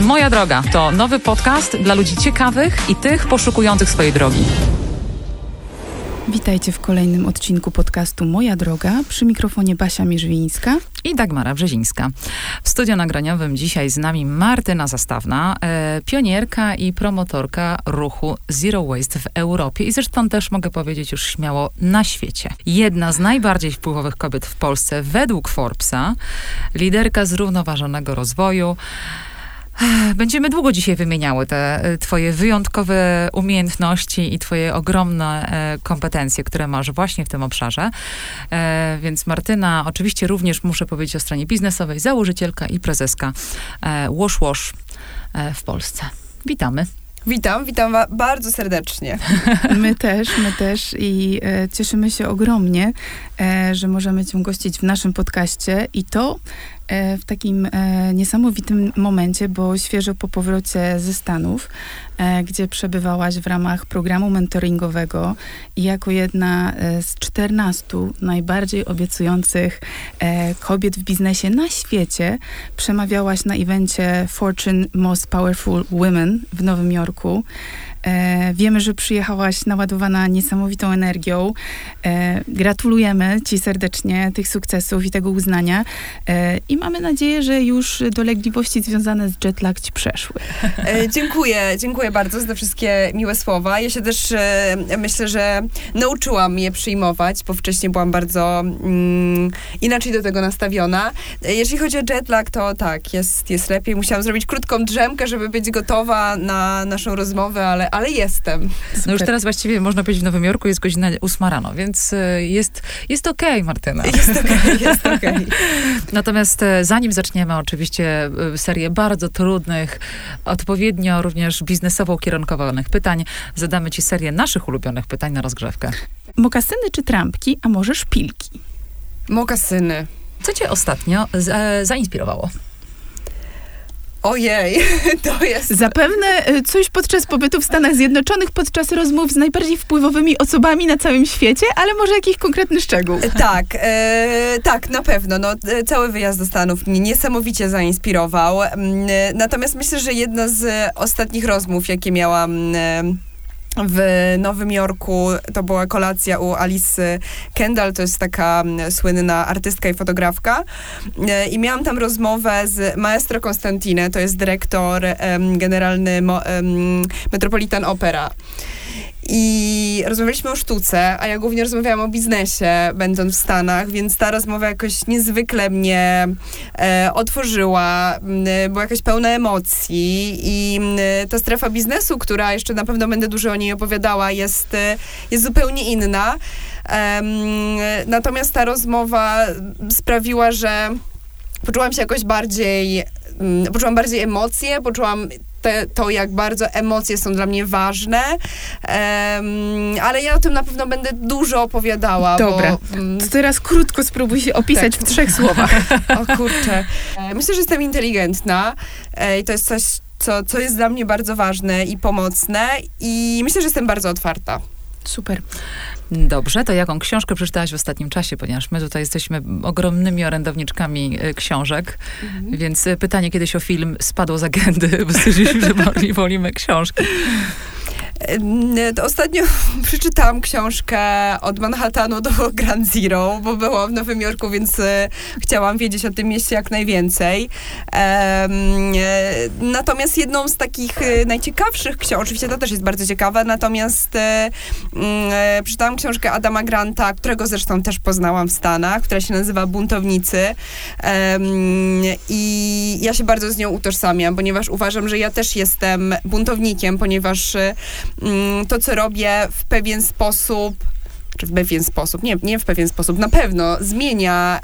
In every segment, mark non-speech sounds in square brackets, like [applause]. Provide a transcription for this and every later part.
Moja droga to nowy podcast dla ludzi ciekawych i tych poszukujących swojej drogi. Witajcie w kolejnym odcinku podcastu Moja Droga. Przy mikrofonie Basia Mierzwińska i Dagmara Brzezińska. W studio nagraniowym dzisiaj z nami Martyna Zastawna, e, pionierka i promotorka ruchu Zero Waste w Europie i zresztą też mogę powiedzieć już śmiało na świecie. Jedna z najbardziej wpływowych kobiet w Polsce według Forbesa, liderka zrównoważonego rozwoju. Będziemy długo dzisiaj wymieniały te e, twoje wyjątkowe umiejętności i twoje ogromne e, kompetencje, które masz właśnie w tym obszarze. E, więc Martyna, oczywiście również muszę powiedzieć o stronie biznesowej, założycielka i prezeska Wash Wash w Polsce. Witamy. Witam, witam bardzo serdecznie. [laughs] My też, my też i e, cieszymy się ogromnie, że możemy Cię gościć w naszym podcaście i to E, w takim e, niesamowitym momencie, bo świeżo po powrocie ze Stanów, e, gdzie przebywałaś w ramach programu mentoringowego i jako jedna z 14 najbardziej obiecujących kobiet w biznesie na świecie, przemawiałaś na evencie Fortune Most Powerful Women w Nowym Jorku. E, wiemy, że przyjechałaś naładowana niesamowitą energią. E, gratulujemy Ci serdecznie tych sukcesów i tego uznania. E, I mamy nadzieję, że już dolegliwości związane z jetlag Ci przeszły. Dziękuję, dziękuję bardzo za te wszystkie miłe słowa. Ja się też myślę, że nauczyłam je przyjmować, bo wcześniej byłam bardzo mm, inaczej do tego nastawiona. Jeżeli chodzi o jetlag, to tak, jest, jest lepiej. Musiałam zrobić krótką drzemkę, żeby być gotowa na naszą rozmowę, ale ale jestem. Super. No już teraz właściwie można powiedzieć w Nowym Jorku jest godzina 8 rano, więc e, jest, jest okej, okay, Martyna. Jest okej, okay, jest okej. Okay. [laughs] Natomiast e, zanim zaczniemy oczywiście e, serię bardzo trudnych, odpowiednio również biznesowo ukierunkowanych pytań, zadamy ci serię naszych ulubionych pytań na rozgrzewkę. Mokasyny czy trampki, a może szpilki? Mokasyny. Co cię ostatnio zainspirowało? Ojej, [laughs] to jest. Zapewne e, coś podczas pobytu w Stanach Zjednoczonych, podczas rozmów z najbardziej wpływowymi osobami na całym świecie, ale może jakiś konkretny szczegół. E, tak, e, tak, na pewno. No, e, cały wyjazd do Stanów mnie niesamowicie zainspirował. Mm, natomiast myślę, że jedna z ostatnich rozmów, jakie miałam. E, w Nowym Jorku to była kolacja u Alice Kendall, to jest taka słynna artystka i fotografka. E, I miałam tam rozmowę z maestro Konstantine, to jest dyrektor um, generalny um, Metropolitan Opera. I rozmawialiśmy o sztuce, a ja głównie rozmawiałam o biznesie, będąc w Stanach, więc ta rozmowa jakoś niezwykle mnie e, otworzyła, była jakaś pełna emocji i ta strefa biznesu, która jeszcze na pewno będę dużo o niej opowiadała, jest, e, jest zupełnie inna. natomiast ta rozmowa sprawiła, że poczułam się jakoś bardziej, poczułam bardziej emocje, poczułam te, to, jak bardzo emocje są dla mnie ważne, um, ale ja o tym na pewno będę dużo opowiadała. Dobra, bo, um, to teraz krótko spróbuj się opisać tak. w trzech słowach. [laughs] o kurczę. E, myślę, że jestem inteligentna e, i to jest coś, co, co jest dla mnie bardzo ważne i pomocne i myślę, że jestem bardzo otwarta. Super. Dobrze, to jaką książkę przeczytałaś w ostatnim czasie, ponieważ my tutaj jesteśmy ogromnymi orędowniczkami e, książek, mhm. więc e, pytanie kiedyś o film spadło z agendy, bo stwierdziliśmy, że [laughs] wolimy książki. Ostatnio [laughs] przeczytałam książkę od Manhattanu do [laughs] Grand Zero, bo byłam w Nowym Jorku, więc e, chciałam wiedzieć o tym mieście jak najwięcej. E, natomiast jedną z takich e, najciekawszych książek, oczywiście to też jest bardzo ciekawe, natomiast mm, przeczytałam książkę Adama Granta, którego zresztą też poznałam w Stanach, która się nazywa Buntownicy. I ja się bardzo z nią utożsamiam, ponieważ uważam, że ja też jestem buntownikiem, ponieważ to, co robię w pewien sposób czy w pewien sposób, nie, nie w pewien sposób, na pewno zmienia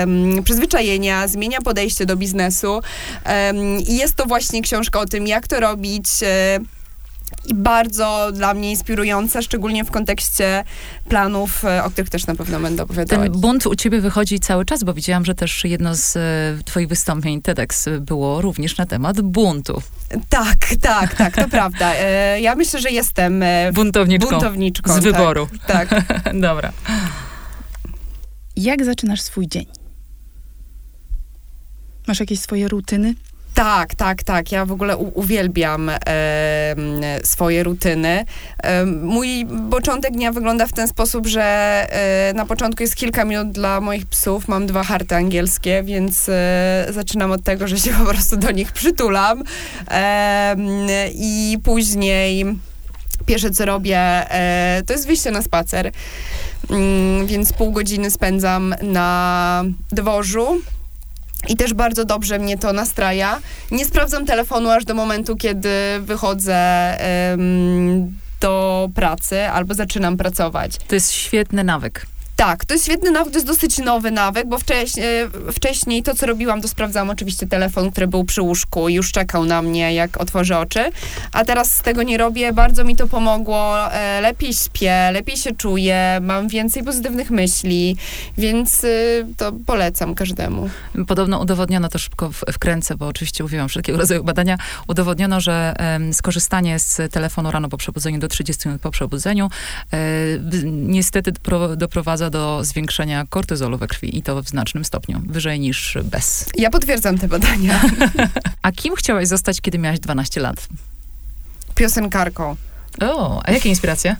um, przyzwyczajenia, zmienia podejście do biznesu. Um, i jest to właśnie książka o tym, jak to robić, um, i bardzo dla mnie inspirująca, szczególnie w kontekście planów, e, o których też na pewno będę opowiadała. Ten bunt u ciebie wychodzi cały czas, bo widziałam, że też jedno z e, twoich wystąpień TEDx było również na temat buntu. Tak, tak, tak, to prawda. E, ja myślę, że jestem buntowniczką, buntowniczką z tak, wyboru. Tak. tak. [laughs] Dobra. Jak zaczynasz swój dzień? Masz jakieś swoje rutyny? Tak, tak, tak. Ja w ogóle u- uwielbiam e, swoje rutyny. E, mój początek dnia wygląda w ten sposób, że e, na początku jest kilka minut dla moich psów. Mam dwa harty angielskie, więc e, zaczynam od tego, że się po prostu do nich przytulam. I później pierwsze co robię, e, to jest wyjście na spacer. Mm, więc pół godziny spędzam na dworzu i też bardzo dobrze mnie to nastraja. Nie sprawdzam telefonu aż do momentu, kiedy wychodzę um, do pracy albo zaczynam pracować. To jest świetny nawyk. Tak, to jest świetny nawyk, to jest dosyć nowy nawyk, bo wcześniej, wcześniej to, co robiłam, to sprawdzałam oczywiście telefon, który był przy łóżku i już czekał na mnie, jak otworzę oczy, a teraz z tego nie robię, bardzo mi to pomogło, e, lepiej śpię, lepiej się czuję, mam więcej pozytywnych myśli, więc y, to polecam każdemu. Podobno udowodniono, to szybko wkręcę, bo oczywiście mówiłam wszelkiego rodzaju badania, udowodniono, że skorzystanie z telefonu rano po przebudzeniu do 30 minut po przebudzeniu e, niestety doprowadza do zwiększenia kortyzolu we krwi i to w znacznym stopniu, wyżej niż bez. Ja potwierdzam te badania. [laughs] a kim chciałaś zostać, kiedy miałaś 12 lat? Piosenkarką. O, a jakie inspiracje?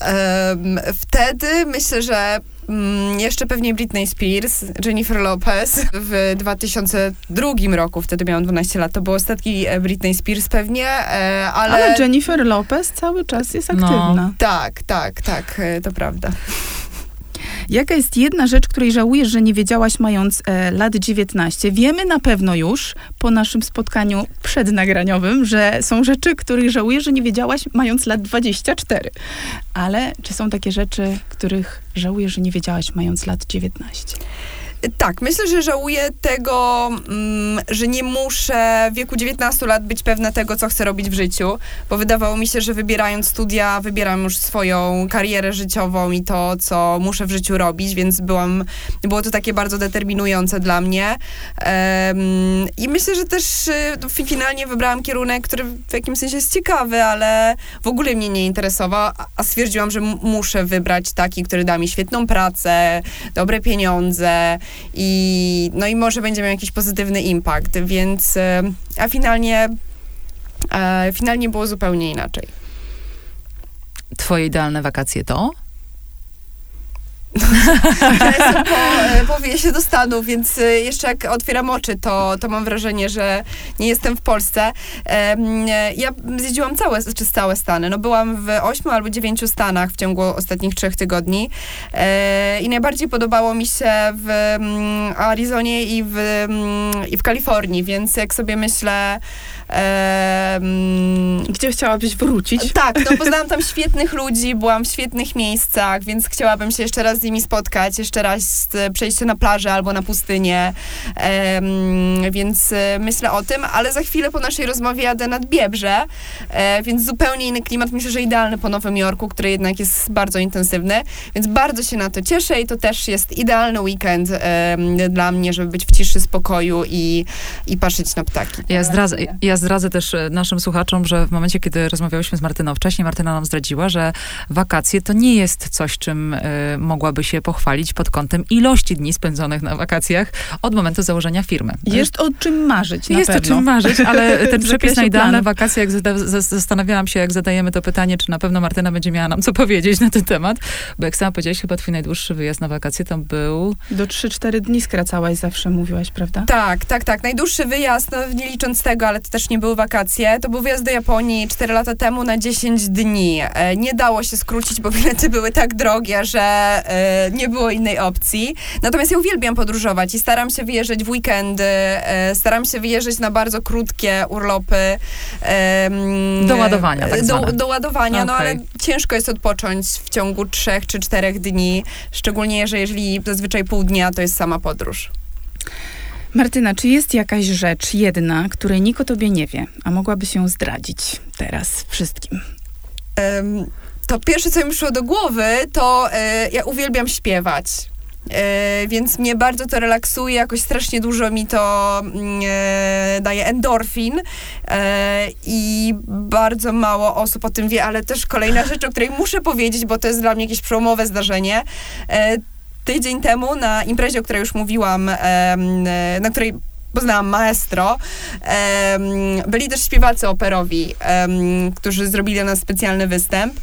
Um, wtedy myślę, że um, jeszcze pewnie Britney Spears, Jennifer Lopez w 2002 roku, wtedy miałam 12 lat, to było ostatni e, Britney Spears pewnie, e, ale... Ale Jennifer Lopez cały czas jest aktywna. No. Tak, tak, tak, e, to prawda. Jaka jest jedna rzecz, której żałujesz, że nie wiedziałaś mając e, lat 19? Wiemy na pewno już po naszym spotkaniu przednagraniowym, że są rzeczy, których żałujesz, że nie wiedziałaś mając lat 24. Ale czy są takie rzeczy, których żałujesz, że nie wiedziałaś mając lat 19? Tak, myślę, że żałuję tego, mm, że nie muszę w wieku 19 lat być pewna tego, co chcę robić w życiu, bo wydawało mi się, że wybierając studia, wybieram już swoją karierę życiową i to, co muszę w życiu robić, więc byłam, było to takie bardzo determinujące dla mnie. I myślę, że też y, finalnie wybrałam kierunek, który w jakimś sensie jest ciekawy, ale w ogóle mnie nie interesował, a stwierdziłam, że muszę wybrać taki, który da mi świetną pracę, dobre pieniądze, i, no i może będzie miał jakiś pozytywny impact, więc e, a finalnie e, finalnie było zupełnie inaczej. Twoje idealne wakacje to? [laughs] jestem po, e, po wiesie do Stanów, więc e, jeszcze jak otwieram oczy, to, to mam wrażenie, że nie jestem w Polsce. Ja zjeździłam całe, czy całe Stany. No byłam w ośmiu albo dziewięciu Stanach w ciągu ostatnich trzech tygodni e, i najbardziej podobało mi się w mm, Arizonie i w, mm, i w Kalifornii, więc jak sobie myślę, gdzie chciałabyś wrócić? Tak, no poznałam [laughs] tam świetnych ludzi, byłam w świetnych miejscach, więc chciałabym się jeszcze raz z nimi spotkać, jeszcze raz przejść na plażę albo na pustynię, więc e, myślę o tym, ale za chwilę po naszej rozmowie jadę nad Biebrze, e, więc zupełnie inny klimat, myślę, że idealny po Nowym Jorku, który jednak jest bardzo intensywny, więc bardzo się na to cieszę i to też jest idealny weekend dla mnie, żeby być w ciszy, spokoju i, i patrzeć na ptaki. Ja zdradzę, ja zdradzę też e, naszym słuchaczom, że w momencie, kiedy rozmawiałyśmy z Martyną wcześniej, Martyna nam zdradziła, że wakacje to nie jest coś, czym y, mogłaby się pochwalić pod kątem ilości dni spędzonych na wakacjach od momentu założenia firmy. Jest o czym marzyć, Jest pewno. o czym marzyć, ale [laughs] ten przepis na idealne wakacje, jak zastanawiałam się, jak zadajemy to pytanie, czy na pewno Martyna będzie miała nam co powiedzieć na ten temat, bo jak sama powiedziałaś, chyba twój najdłuższy wyjazd na wakacje to był... Do 3-4 dni skracałaś zawsze, mówiłaś, prawda? Tak, tak, tak. Najdłuższy wyjazd, no nie licząc tego, ale to też nie były wakacje. To był wyjazd do Japonii 4 lata temu na 10 dni. E, nie dało się skrócić, bo bilety były tak drogie, że e, nie było innej opcji. Natomiast ja uwielbiam podróżować i staram się wyjeżdżać w weekendy, e, staram się wyjeżdżać na bardzo krótkie urlopy. do ładowania, tak do, do ładowania, okay. no ale ciężko jest odpocząć w ciągu 3 czy 4 dni, szczególnie, że jeżeli zazwyczaj pół dnia to jest sama podróż. Martyna, czy jest jakaś rzecz jedna, której nikt o tobie nie wie, a mogłaby ją zdradzić teraz wszystkim? Um, to pierwsze, co mi przyszło do głowy, to e, ja uwielbiam śpiewać. E, więc mnie bardzo to relaksuje, jakoś strasznie dużo mi to mm, e, daje endorfin i bardzo mało osób o tym wie, ale też kolejna rzecz, o której muszę powiedzieć, bo to jest dla mnie jakieś przełomowe zdarzenie. E, tydzień temu na imprezie, o której już mówiłam, na której poznałam maestro. Byli też śpiewacy operowi, którzy zrobili dla nas specjalny występ.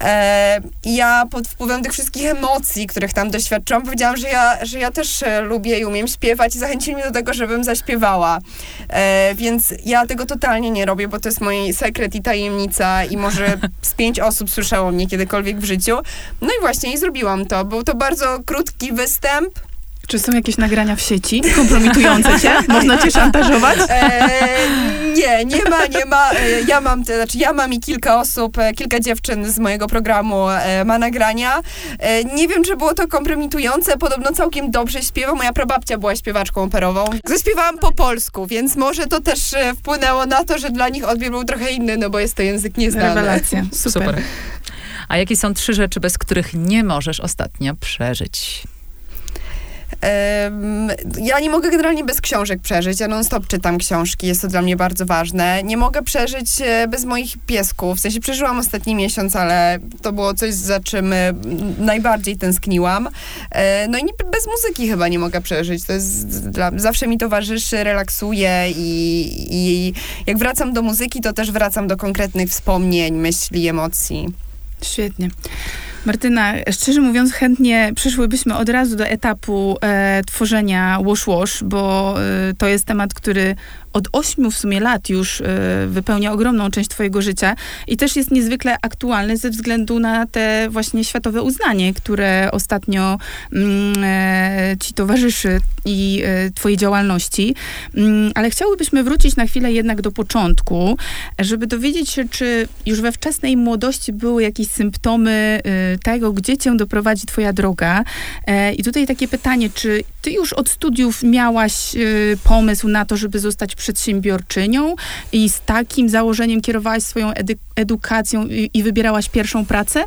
E, ja pod wpływem tych wszystkich emocji, których tam doświadczyłam, powiedziałam, że ja, że ja też e, lubię i umiem śpiewać i zachęcili mnie do tego, żebym zaśpiewała. E, więc ja tego totalnie nie robię, bo to jest mój sekret i tajemnica i może [laughs] z pięć osób słyszało mnie kiedykolwiek w życiu. No i właśnie i zrobiłam to. Był to bardzo krótki występ, Czy są jakieś nagrania w sieci kompromitujące cię? Można cię szantażować? E, nie, nie ma, nie ma. E, Ja mam, to znaczy ja mam i kilka osób, e, kilka dziewczyn z mojego programu e, ma nagrania. E, nie wiem, czy było to kompromitujące, podobno całkiem dobrze śpiewa. Moja prababcia była śpiewaczką operową. Zaśpiewałam po polsku, więc może to też e, wpłynęło na to, że dla nich odbiór był trochę inny, no bo jest to język nieznany. Rewelacja. Super. Super. A jakie są trzy rzeczy, bez których nie możesz ostatnio przeżyć? Ja nie mogę generalnie bez książek przeżyć. Ja non-stop czytam książki, jest to dla mnie bardzo ważne. Nie mogę przeżyć e, bez moich piesków. W sensie przeżyłam ostatni miesiąc, ale to było coś, za czym e, najbardziej tęskniłam. E, No i bez muzyki chyba nie mogę przeżyć. To jest dla, zawsze mi towarzyszy, relaksuje i, i jak wracam do muzyki, to też wracam do konkretnych wspomnień, myśli, emocji. Świetnie. Martyna, szczerze mówiąc, chętnie przyszłybyśmy od razu do etapu e, tworzenia Wash Wash, bo e, to jest temat, który od ośmiu w sumie lat już e, wypełnia ogromną część twojego życia i też jest niezwykle aktualny ze względu na te właśnie światowe uznanie, które ostatnio mm, e, ci towarzyszy i e, twojej działalności. Mm, ale chciałybyśmy wrócić na chwilę jednak do początku, żeby dowiedzieć się, czy już we wczesnej młodości były jakieś symptomy y, tego, gdzie cię doprowadzi twoja droga. E, I tutaj takie pytanie, czy ty już od studiów miałaś y, pomysł na to, żeby zostać przedsiębiorczynią i z takim założeniem kierowałaś swoją edu- edukacją i, i wybierałaś pierwszą pracę?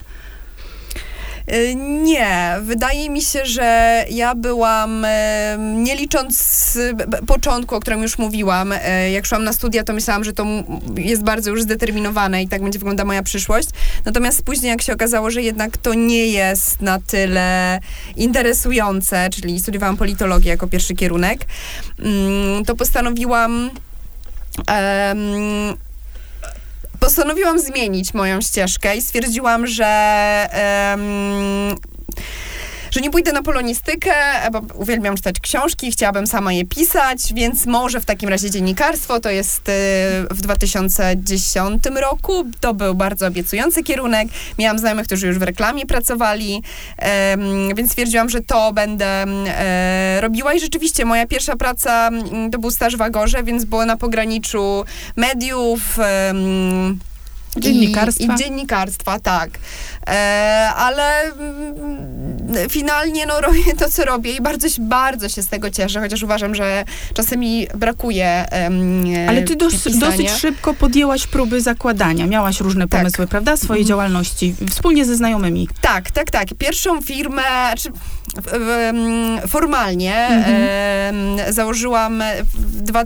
Y, Nie, wydaje mi się, że ja byłam, e, nie licząc początku, o którym już mówiłam, e, jak szłam na studia, to myślałam, że to jest bardzo już zdeterminowane i tak będzie wyglądała moja przyszłość. Natomiast później, jak się okazało, że jednak to nie jest na tyle interesujące, czyli studiowałam politologię jako pierwszy kierunek, mm, to postanowiłam. em, postanowiłam zmienić moją ścieżkę i stwierdziłam, że. em, że nie pójdę na polonistykę, bo uwielbiam czytać książki, chciałabym sama je pisać, więc może w takim razie dziennikarstwo, to jest y, w 2010 roku, to był bardzo obiecujący kierunek, miałam znajomych, którzy już w reklamie pracowali, więc stwierdziłam, że to będę e, robiła. I rzeczywiście moja pierwsza praca mm, to był staż w Agorze, więc było na pograniczu mediów, Dziennikarstwa. I, I dziennikarstwa, tak. E, ale mm, finalnie no, robię to, co robię i bardzo, się- bardzo się z tego cieszę, chociaż uważam, że czasem mi brakuje em, Ale ty dos, pisania. dosyć szybko podjęłaś próby zakładania. Miałaś różne Tak. pomysły, prawda? Swojej Mhm. działalności, wspólnie ze znajomymi. Tak, tak, tak. Pierwszą firmę, czy formalnie Mhm. em, założyłam dwa,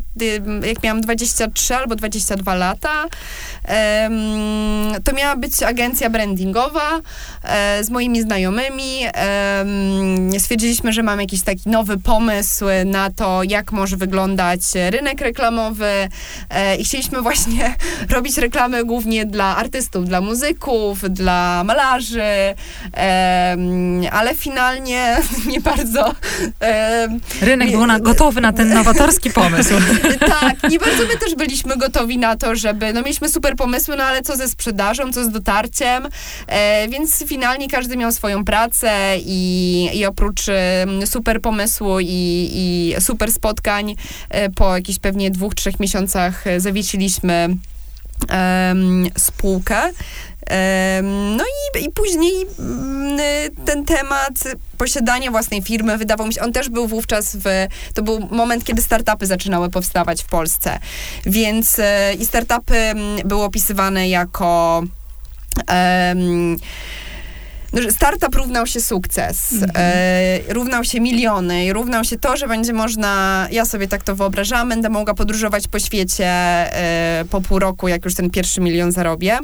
jak miałam 23 albo 22 lata. Em, to miała być agencja brandingowa e, z moimi znajomymi. Em, stwierdziliśmy, że mam jakiś taki nowy pomysł na to, jak może wyglądać rynek reklamowy e, i chcieliśmy właśnie [laughs] robić reklamy głównie dla artystów, dla muzyków, dla malarzy, ale finalnie [laughs] nie bardzo Rynek Nie, był na, gotowy na ten nowatorski [laughs] pomysł. tak, nie bardzo my też byliśmy gotowi na to, żeby, no mieliśmy super pomysły, no ale co ze sprzedażą, co z dotarciem, e, więc finalnie każdy miał swoją pracę i, i oprócz super pomysłu i, i super spotkań, e, po jakichś pewnie dwóch, trzech miesiącach e, zawiesiliśmy spółkę. No i, i później mm, ten temat posiadania własnej firmy wydawał mi się, on też był wówczas w, to był moment, kiedy startupy zaczynały powstawać w Polsce. Więc e, i startupy mm, były opisywane jako że startup równał się sukces, e, równał się miliony i równał się to, że będzie można, ja sobie tak to wyobrażam, będę mogła podróżować po świecie e, po pół roku, jak już ten pierwszy milion zarobię.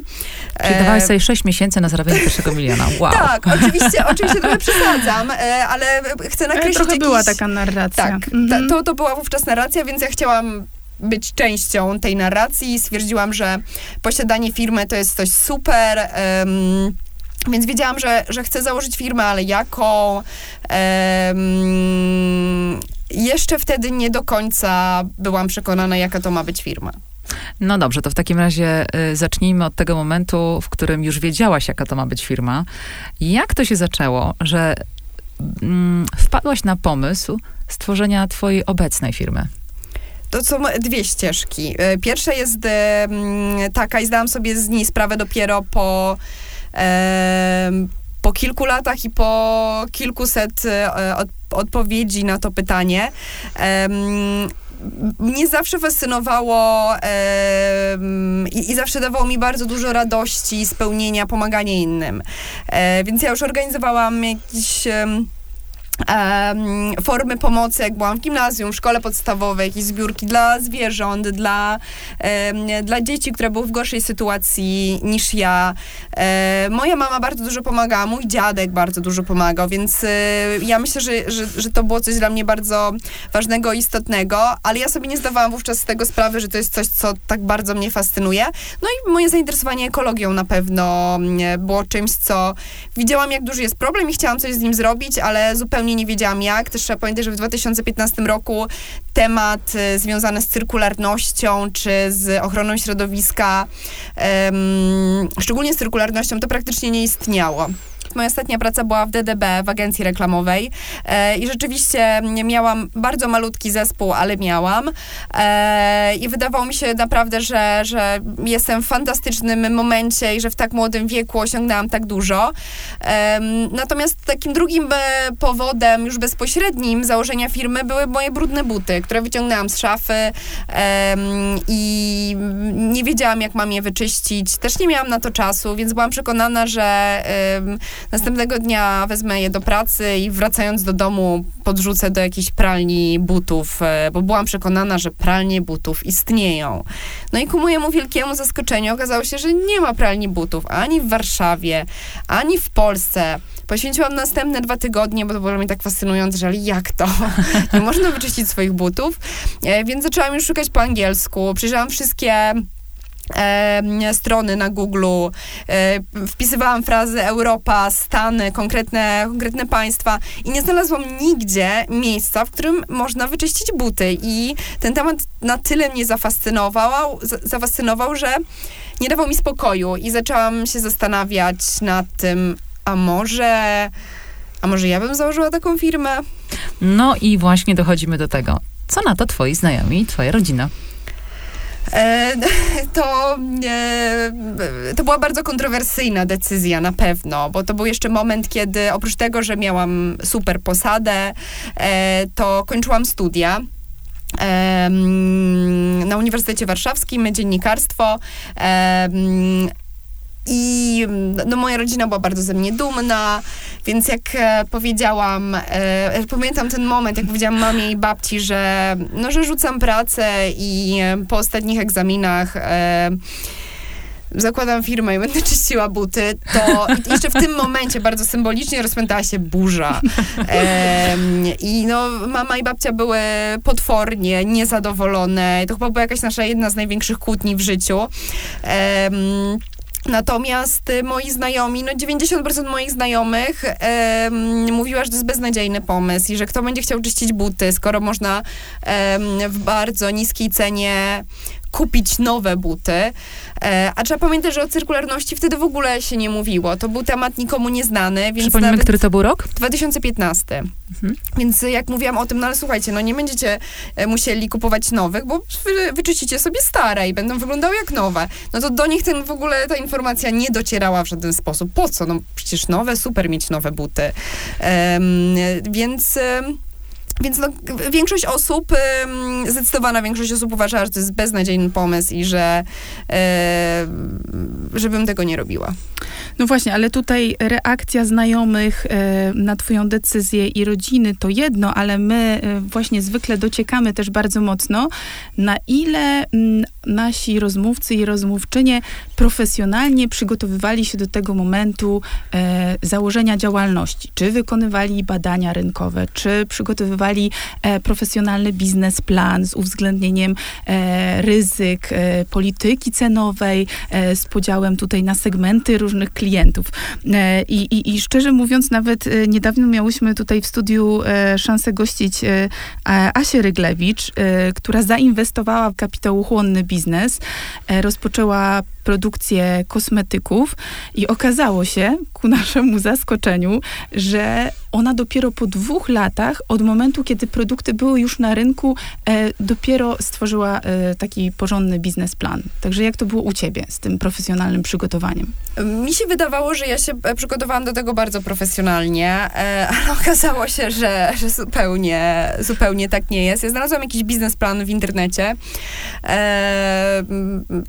Czyli E, dawałaś sobie 6 miesięcy na zarabianie pierwszego miliona. [laughs] Wow. Tak, oczywiście, oczywiście trochę przesadzam, e, ale chcę nakreślić trochę jakiś... była taka narracja. Tak, Mhm. ta, to, to była wówczas narracja, więc ja chciałam być częścią tej narracji i stwierdziłam, że posiadanie firmy to jest coś super. Więc wiedziałam, że, że chcę założyć firmę, ale jaką? Em, jeszcze wtedy nie do końca byłam przekonana, jaka to ma być firma. No dobrze, to w takim razie y, zacznijmy od tego momentu, w którym już wiedziałaś, jaka to ma być firma. Jak to się zaczęło, że mm, wpadłaś na pomysł stworzenia twojej obecnej firmy? To są dwie ścieżki. E, Pierwsza jest mm, taka i zdałam sobie z niej sprawę dopiero po, po kilku latach i po kilkuset e, od, odpowiedzi na to pytanie. Mnie zawsze fascynowało em, i, i zawsze dawało mi bardzo dużo radości, spełnienia, pomaganie innym. E, więc ja już organizowałam jakieś... em, formy pomocy, jak byłam w gimnazjum, w szkole podstawowej, jakieś zbiórki dla zwierząt, dla, dla dzieci, które były w gorszej sytuacji niż ja. Moja mama bardzo dużo pomagała, mój dziadek bardzo dużo pomagał, więc e, ja myślę, że, że, że to było coś dla mnie bardzo ważnego istotnego, ale ja sobie nie zdawałam wówczas z tego sprawy, że to jest coś, co tak bardzo mnie fascynuje. No i moje zainteresowanie ekologią na pewno mm, było czymś, co widziałam, jak duży jest problem i chciałam coś z nim zrobić, ale zupełnie nie wiedziałam jak. Też trzeba pamiętać, że w 2015 roku temat y, związany z cyrkularnością czy z ochroną środowiska, em, szczególnie z cyrkularnością, to praktycznie nie istniało. Moja ostatnia praca była w DDB, w agencji reklamowej e, i rzeczywiście miałam bardzo malutki zespół, ale miałam e, i wydawało mi się naprawdę, że, że jestem w fantastycznym momencie i że w tak młodym wieku osiągnęłam tak dużo. Natomiast takim drugim e, powodem, już bezpośrednim założenia firmy były moje brudne buty, które wyciągnęłam z szafy i nie wiedziałam, jak mam je wyczyścić. Też nie miałam na to czasu, więc byłam przekonana, że następnego dnia wezmę je do pracy i wracając do domu podrzucę do jakiejś pralni butów, e, bo byłam przekonana, że pralnie butów istnieją. No i ku mojemu wielkiemu zaskoczeniu okazało się, że nie ma pralni butów ani w Warszawie, ani w Polsce. Poświęciłam następne dwa tygodnie, bo to było mnie tak fascynujące, że jak to? [laughs] Nie można wyczyścić swoich butów. E, Więc zaczęłam już szukać po angielsku. Przyjrzałam wszystkie e, strony na Google, e, wpisywałam frazy Europa, Stany, konkretne, konkretne państwa i nie znalazłam nigdzie miejsca, w którym można wyczyścić buty i ten temat na tyle mnie zafascynował, zafascynował, że nie dawał mi spokoju i zaczęłam się zastanawiać nad tym, a może, a może ja bym założyła taką firmę? No i właśnie dochodzimy do tego. Co na to twoi znajomi i twoja rodzina? E, [laughs] to, e, to była bardzo kontrowersyjna decyzja na pewno, bo to był jeszcze moment, kiedy oprócz tego, że miałam super posadę, e, to kończyłam studia. Na Uniwersytecie Warszawskim dziennikarstwo. I no, moja rodzina była bardzo ze mnie dumna, więc jak e, powiedziałam, e, pamiętam ten moment, jak powiedziałam mamie i babci, że, no, że rzucam pracę i e, po ostatnich egzaminach e, zakładam firmę i będę [laughs] czyściła buty, to jeszcze w tym momencie bardzo symbolicznie rozpętała się burza. I no, mama i babcia były potwornie niezadowolone. To chyba była jakaś nasza jedna z największych kłótni w życiu. Natomiast y, moi znajomi, no 90% moich znajomych em, mówiła, że to jest beznadziejny pomysł i że kto będzie chciał czyścić buty, skoro można w bardzo niskiej cenie kupić nowe buty. E, a trzeba pamiętać, że o cyrkularności wtedy w ogóle się nie mówiło. To był temat nikomu nieznany, więc Przypomnimy, nawet... który to był rok? 2015. Mhm. Więc jak mówiłam o tym, no ale słuchajcie, no nie będziecie e, musieli kupować nowych, bo wy, wyczyścicie sobie stare i będą wyglądały jak nowe. No to do nich ten w ogóle ta informacja nie docierała w żaden sposób. Po co? No przecież nowe, super mieć nowe buty. Em, więc... em, Więc no, większość osób, zdecydowana większość osób uważała, że to jest beznadziejny pomysł i że e, żebym tego nie robiła. No właśnie, ale tutaj reakcja znajomych e, na twoją decyzję i rodziny to jedno, ale my e, właśnie zwykle dociekamy też bardzo mocno, na ile nasi rozmówcy i rozmówczynie profesjonalnie przygotowywali się do tego momentu e, założenia działalności. Czy wykonywali badania rynkowe, czy przygotowywali e, profesjonalny biznesplan z uwzględnieniem e, ryzyk, e, polityki cenowej, z podziałem tutaj na segmenty różnych klientów. I, i, I szczerze mówiąc, nawet niedawno miałyśmy tutaj w studiu szansę gościć Asię Ryglewicz, która zainwestowała w kapitałochłonny biznes, e, rozpoczęła produkcję kosmetyków i okazało się, ku naszemu zaskoczeniu, że ona dopiero po dwóch latach, od momentu, kiedy produkty były już na rynku, e, dopiero stworzyła e, taki porządny biznesplan. Także jak to było u ciebie z tym profesjonalnym przygotowaniem? Mi się wydawało, że ja się e, przygotowałam do tego bardzo profesjonalnie, e, ale [laughs] okazało się, że, że zupełnie, zupełnie tak nie jest. Ja znalazłam jakiś biznesplan w internecie. E,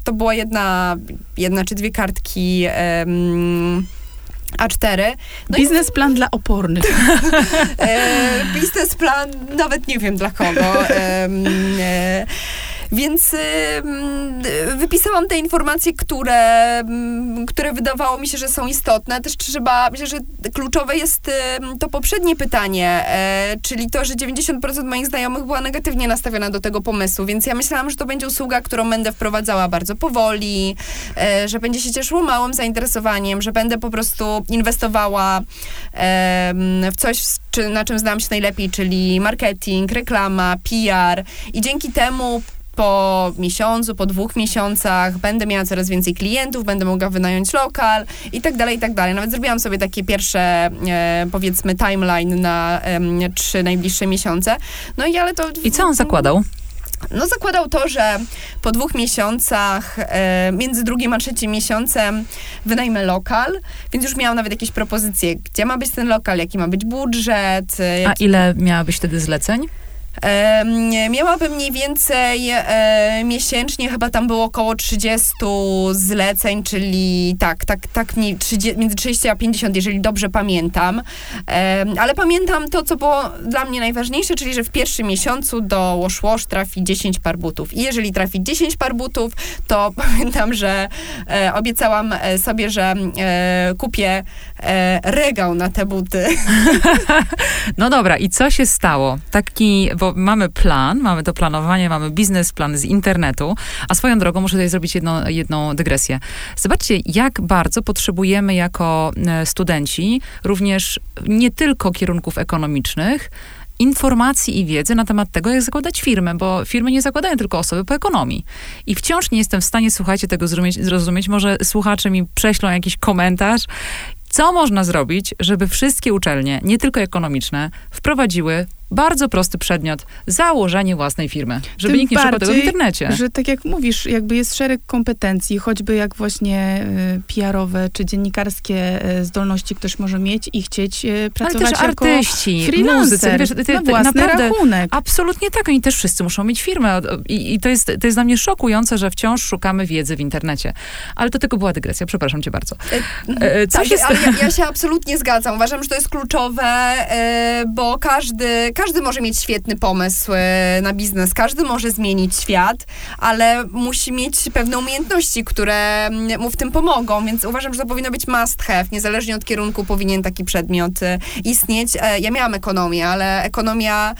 To była jedna, jedna czy dwie kartki em, A4. No i Biznesplan dla opornych. [laughs] e, biznesplan, nawet nie wiem dla kogo. Em, e, więc em, wypisałam te informacje, które, em, które wydawało mi się, że są istotne. Też trzeba, myślę, że kluczowe jest em, to poprzednie pytanie, e, czyli to, że 90% moich znajomych była negatywnie nastawiona do tego pomysłu, więc ja myślałam, że to będzie usługa, którą będę wprowadzała bardzo powoli, e, że będzie się cieszyło małym zainteresowaniem, że będę po prostu inwestowała em, w coś, na czym znam się najlepiej, czyli marketing, reklama, PR i dzięki temu po miesiącu, po dwóch miesiącach będę miała coraz więcej klientów, będę mogła wynająć lokal i tak dalej, i tak dalej. Nawet zrobiłam sobie takie pierwsze, e, powiedzmy, timeline na em, trzy najbliższe miesiące. No i ale to... I co on zakładał? No zakładał to, że po dwóch miesiącach, e, między drugim a trzecim miesiącem wynajmę lokal, więc już miałam nawet jakieś propozycje, gdzie ma być ten lokal, jaki ma być budżet. e, A ile miałabyś wtedy zleceń? Miałabym mniej więcej miesięcznie, chyba tam było około 30 zleceń, czyli tak, tak, tak mniej, 30, między 30 a 50, jeżeli dobrze pamiętam. Ale pamiętam to, co było dla mnie najważniejsze, czyli że w pierwszym miesiącu do Wash Wash trafi 10 par butów. I jeżeli trafi 10 par butów, to [laughs] pamiętam, że e, obiecałam e, sobie, że e, kupię e, regał na te buty. [laughs] No dobra, i co się stało? Taki, bo mamy plan, mamy to planowanie, mamy biznesplan z internetu, a swoją drogą muszę tutaj zrobić jedno, jedną dygresję. Zobaczcie, jak bardzo potrzebujemy jako e, studenci również nie tylko kierunków ekonomicznych, informacji i wiedzy na temat tego, jak zakładać firmę, bo firmy nie zakładają tylko osoby po ekonomii. I wciąż nie jestem w stanie, słuchajcie, tego zrozumieć, zrozumieć. Może słuchacze mi prześlą jakiś komentarz. Co można zrobić, żeby wszystkie uczelnie, nie tylko ekonomiczne, wprowadziły bardzo prosty przedmiot założenie własnej firmy, żeby Tym nikt nie szukał tego w internecie. Że tak jak mówisz, jakby jest szereg kompetencji, choćby jak właśnie y, PR-owe czy dziennikarskie y, zdolności ktoś może mieć i chcieć y, Ale pracować też jako artyści, freelancer wiesz, ty, ty, na własny naprawdę rachunek. Absolutnie tak, oni też wszyscy muszą mieć firmę i, i to, jest, to jest dla mnie szokujące, że wciąż szukamy wiedzy w internecie. Ale to tylko była dygresja, przepraszam cię bardzo. E, co tak, się sta- ale ja, ja się absolutnie zgadzam. Uważam, że to jest kluczowe, e, bo każdy, każdy może mieć świetny pomysł e, na biznes, każdy może zmienić świat, ale musi mieć pewne umiejętności, które mm, mu w tym pomogą, więc uważam, że to powinno być must have. Niezależnie od kierunku powinien taki przedmiot e, istnieć. E, Ja miałam ekonomię, ale ekonomia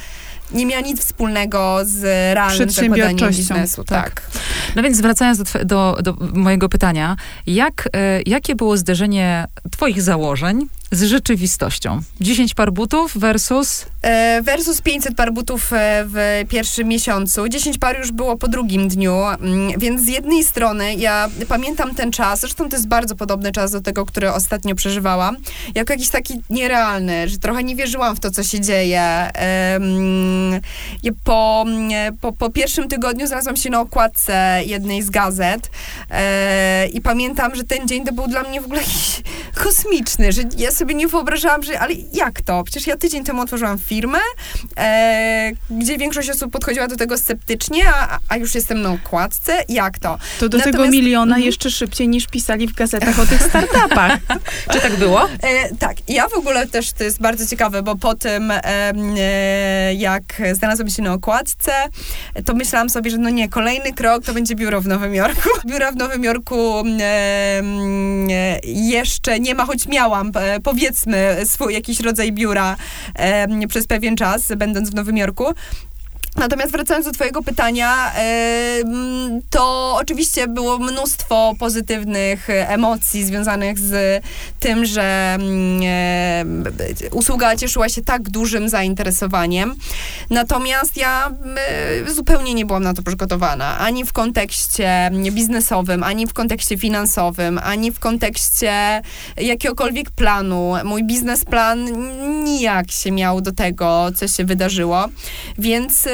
nie miała nic wspólnego z realnym zakładaniem biznesu. tak. Tak. No więc wracając do, do, do mojego pytania, jak, e, jakie było zderzenie twoich założeń z rzeczywistością? 10 par butów versus... E, Versus 500 par butów e, w pierwszym miesiącu. 10 par już było po drugim dniu, mm, więc z jednej strony ja pamiętam ten czas, zresztą to jest bardzo podobny czas do tego, który ostatnio przeżywałam, jako jakiś taki nierealny, że trochę nie wierzyłam w to, co się dzieje. Ja po, mm, po, po pierwszym tygodniu znalazłam się na okładce jednej z gazet e, i pamiętam, że ten dzień to był dla mnie w ogóle jakiś [laughs] kosmiczny, że ja sobie nie wyobrażałam, że ale jak to? Przecież ja tydzień temu otworzyłam firmę, e, gdzie większość osób podchodziła do tego sceptycznie, a, a już jestem na okładce. Jak to? To do tego Natomiast- miliona Mhm. jeszcze szybciej niż pisali w gazetach o tych startupach. [laughs] Czy tak było? E, tak, ja w ogóle też, to jest bardzo ciekawe, bo po tym, e, jak znalazłam się na okładce, to myślałam sobie, że no nie, kolejny krok to będzie biuro w Nowym Jorku. [laughs] Biura w Nowym Jorku em, e, jeszcze nie ma, choć miałam, e, powiedzmy, swój jakiś rodzaj biura em, przez pewien czas, będąc w Nowym Jorku. Natomiast wracając do Twojego pytania, to oczywiście było mnóstwo pozytywnych e, emocji związanych z tym, że mm, e, usługa cieszyła się tak dużym zainteresowaniem. Natomiast ja e, zupełnie nie byłam na to przygotowana. Ani w kontekście biznesowym, ani w kontekście finansowym, ani w kontekście jakiegokolwiek planu. Mój biznesplan nijak się miał do tego, co się wydarzyło. Więc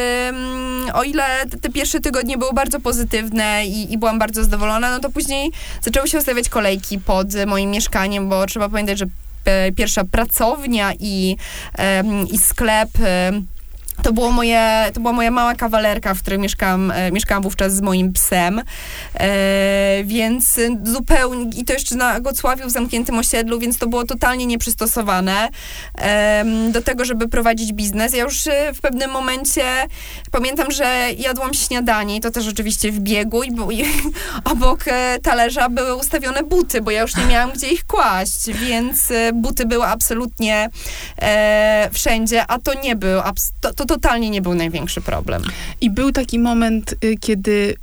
o ile te- pierwsze tygodnie były bardzo pozytywne i, i byłam bardzo zadowolona, no to później zaczęły się ustawiać kolejki pod moim mieszkaniem, bo trzeba pamiętać, że e, pierwsza pracownia i, i sklep to, było moje, to była moja mała kawalerka, w której mieszkałam, e, mieszkałam wówczas z moim psem. E, więc zupełnie, i to jeszcze na Gocławiu w zamkniętym osiedlu, więc to było totalnie nieprzystosowane em, do tego, żeby prowadzić biznes. Ja już y, w pewnym momencie pamiętam, że jadłam śniadanie i to też oczywiście w biegu i, był, i [laughs] obok e, talerza były ustawione buty, bo ja już nie miałam gdzie ich kłaść, więc e, buty były absolutnie e, wszędzie, a to nie był, to, to totalnie nie był największy problem. I był taki moment, y, kiedy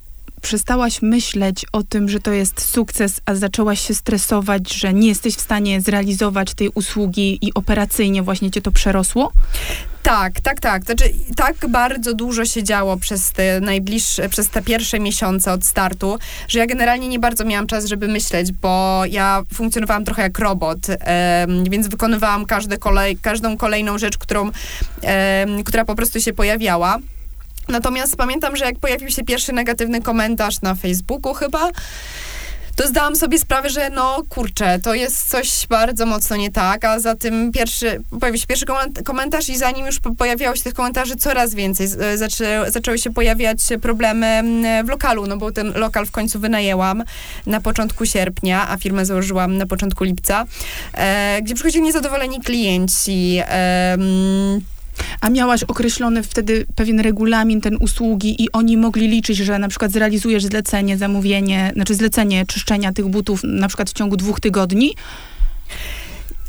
przestałaś myśleć o tym, że to jest sukces, a zaczęłaś się stresować, że nie jesteś w stanie zrealizować tej usługi i operacyjnie właśnie cię to przerosło? Tak, tak, tak. Znaczy, tak bardzo dużo się działo przez te najbliższe, przez te pierwsze miesiące od startu, że ja generalnie nie bardzo miałam czas, żeby myśleć, bo ja funkcjonowałam trochę jak robot, więc wykonywałam kolej, każdą kolejną rzecz, którą, która po prostu się pojawiała. Natomiast pamiętam, że jak pojawił się pierwszy negatywny komentarz na Facebooku chyba, to zdałam sobie sprawę, że no kurczę, to jest coś bardzo mocno nie tak, a za tym pierwszy, pojawił się pierwszy koment- komentarz i zanim już po- pojawiało się tych komentarzy coraz więcej, e, zaczę, zaczęły się pojawiać problemy mm, w lokalu, no bo ten lokal w końcu wynajęłam na początku sierpnia, a firmę założyłam na początku lipca, e, gdzie przychodzili niezadowoleni klienci, em, A miałaś określony wtedy pewien regulamin ten usługi i oni mogli liczyć, że na przykład zrealizujesz zlecenie, zamówienie, znaczy zlecenie czyszczenia tych butów na przykład w ciągu dwóch tygodni?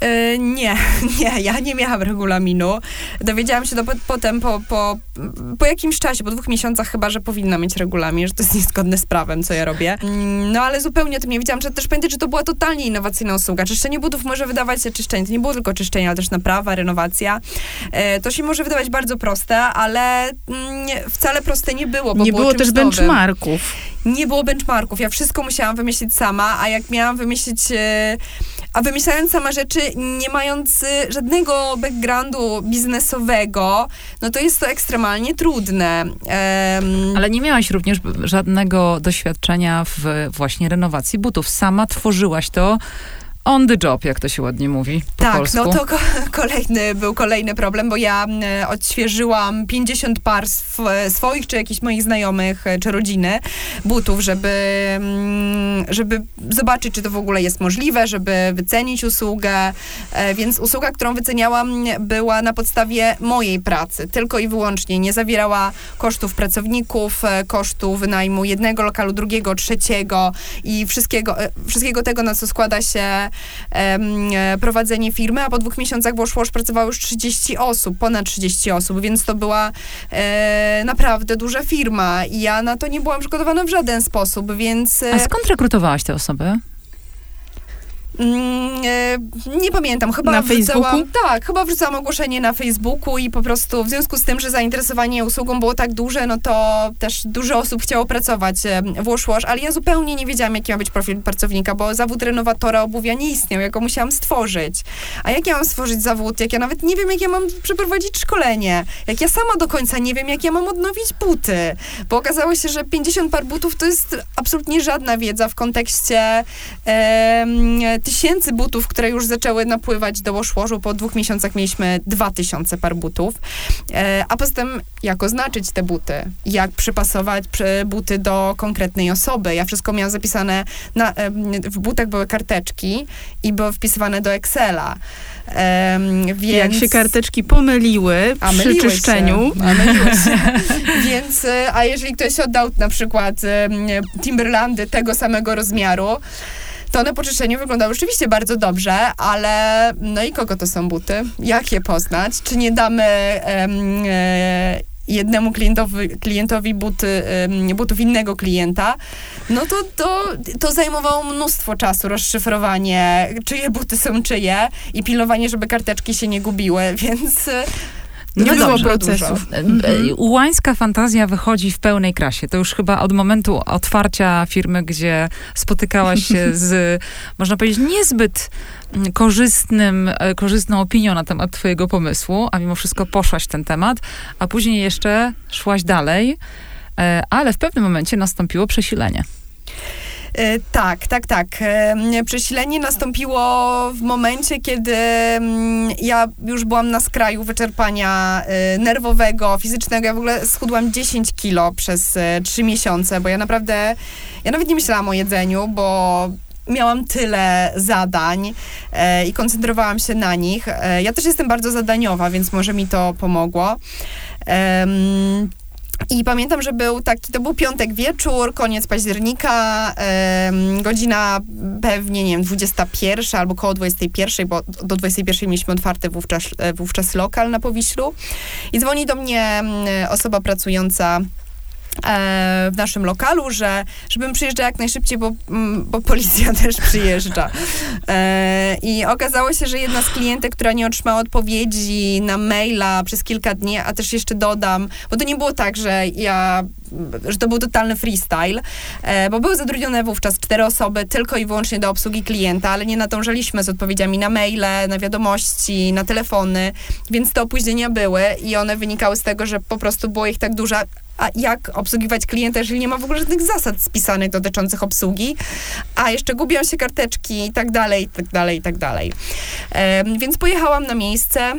E, nie, [laughs] nie, ja nie miałam regulaminu. Dowiedziałam się to po, potem po, po, po jakimś czasie, po dwóch miesiącach chyba, że powinna mieć regulamin, że to jest niezgodne z prawem, co ja robię. Mm, No ale zupełnie o tym nie wiedziałam. Trzeba też pamiętać, że to była totalnie innowacyjna usługa. Czyszczenie butów może wydawać się czyszczenie. To nie było tylko czyszczenie, ale też naprawa, renowacja. E, To się może wydawać bardzo proste, ale mm, wcale proste nie było, bo nie było, czymś też nowym benchmarków. nie było benchmarków. Ja wszystko musiałam wymyślić sama, a jak miałam wymyślić, e, a wymyślając sama rzeczy, nie mając e, żadnego backgroundu biznesowego, no to jest to ekstremalnie trudne. Em, Ale nie miałaś również żadnego doświadczenia w właśnie renowacji butów. Sama tworzyłaś to on the job, jak to się ładnie mówi tak, polsku. no to ko- [laughs] kolejny, był kolejny problem, bo ja odświeżyłam 50 par sw- swoich, czy jakichś moich znajomych, e, czy rodziny butów, żeby, żeby zobaczyć, czy to w ogóle jest możliwe, żeby wycenić usługę, e, więc usługa, którą wyceniałam, była na podstawie mojej pracy, tylko i wyłącznie. Nie zawierała kosztów pracowników, e, kosztu wynajmu jednego lokalu, drugiego, trzeciego i wszystkiego, wszystkiego tego, na co składa się prowadzenie firmy, a po dwóch miesiącach w Wash pracowało już 30 osób, ponad 30 osób, więc to była e, naprawdę duża firma i ja na to nie byłam przygotowana w żaden sposób, więc... e, A skąd rekrutowałaś te osoby? Mm, e, nie pamiętam, chyba Na wrzucałam, Facebooku? Tak, chyba wrzucałam ogłoszenie na Facebooku i po prostu w związku z tym, że zainteresowanie usługą było tak duże, no to też dużo osób chciało pracować e, w Wash Wash, ale ja zupełnie nie wiedziałam, jaki ma być profil pracownika, bo zawód renowatora obuwia nie istniał, ja go musiałam stworzyć. A jak ja mam stworzyć zawód, jak ja nawet nie wiem, jak ja mam przeprowadzić szkolenie, jak ja sama do końca nie wiem, jak ja mam odnowić buty, bo okazało się, że 50 par butów to jest absolutnie żadna wiedza w kontekście em, tysięcy butów, które już zaczęły napływać do Washwashu. Po dwóch miesiącach mieliśmy 2000 par butów. E, a poza tym, jak oznaczyć te buty? Jak przypasować przy- buty do konkretnej osoby? Ja wszystko miałam zapisane, na, w butach były karteczki i były wpisywane do Excela. Więc... Jak się karteczki pomyliły A przy czyszczeniu, Się. A. [laughs] Więc, e, a jeżeli ktoś oddał na przykład Timberlandy tego samego rozmiaru, to one po czyszczeniu wyglądały rzeczywiście bardzo dobrze, ale no i kogo to są buty? Jak je poznać? Czy nie damy e, jednemu klientowi, klientowi buty, butów innego klienta? No to, to, to zajmowało mnóstwo czasu, rozszyfrowanie, czyje buty są czyje i pilnowanie, żeby karteczki się nie gubiły, [laughs] więc... nie no było dobrze, procesów. E, Mhm. e, Ułańska fantazja wychodzi w pełnej krasie. To już chyba od momentu otwarcia firmy, gdzie spotykałaś się [laughs] z, można powiedzieć, niezbyt mm, korzystnym, e, korzystną opinią na temat twojego pomysłu, a mimo wszystko poszłaś ten temat, a później jeszcze szłaś dalej, ale w pewnym momencie nastąpiło przesilenie. E, Tak, tak, tak. E, Przesilenie nastąpiło w momencie, kiedy mm, ja już byłam na skraju wyczerpania e, nerwowego, fizycznego. Ja w ogóle schudłam 10 kilo przez e, 3 miesiące, bo ja naprawdę, ja nawet nie myślałam o jedzeniu, bo miałam tyle zadań i koncentrowałam się na nich. Ja też jestem bardzo zadaniowa, więc może mi to pomogło. I pamiętam, że był taki, to był piątek wieczór, koniec października, em, godzina pewnie, nie wiem, 21 albo koło 21, bo do 21 mieliśmy otwarty wówczas, e, wówczas lokal na Powiślu. I dzwoni do mnie osoba pracująca w naszym lokalu, że żebym przyjeżdżała jak najszybciej, bo, mm, bo policja [laughs] też przyjeżdża. E, I okazało się, że jedna z klientek, która nie otrzymała odpowiedzi na maila przez kilka dni, a też jeszcze dodam, bo to nie było tak, że ja że to był totalny freestyle, e, bo były zatrudnione wówczas cztery osoby tylko i wyłącznie do obsługi klienta, ale nie nadążaliśmy z odpowiedziami na maile, na wiadomości, na telefony, więc te opóźnienia były i one wynikały z tego, że po prostu było ich tak dużo, a jak obsługiwać klienta, jeżeli nie ma w ogóle żadnych zasad spisanych dotyczących obsługi, a jeszcze gubią się karteczki i tak dalej, i tak dalej, i tak dalej. Więc pojechałam na miejsce.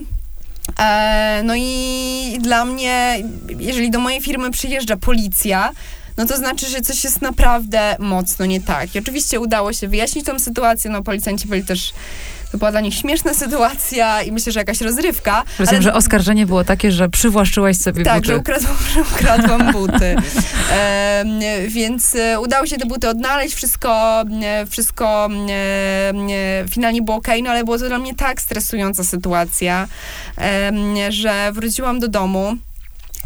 E, no i dla mnie, jeżeli do mojej firmy przyjeżdża policja, no to znaczy, że coś jest naprawdę mocno nie tak. I oczywiście udało się wyjaśnić tą sytuację, no policjanci byli też, to była dla nich śmieszna sytuacja i myślę, że jakaś rozrywka. Rozumiem, że oskarżenie było takie, że przywłaszczyłaś sobie Tak, buty. że ukradłam, [laughs] że ukradłam buty. Em, więc e, udało się te buty odnaleźć, wszystko, e, wszystko e, e, finalnie było okej, no ale było to dla mnie tak stresująca sytuacja, em, że wróciłam do domu.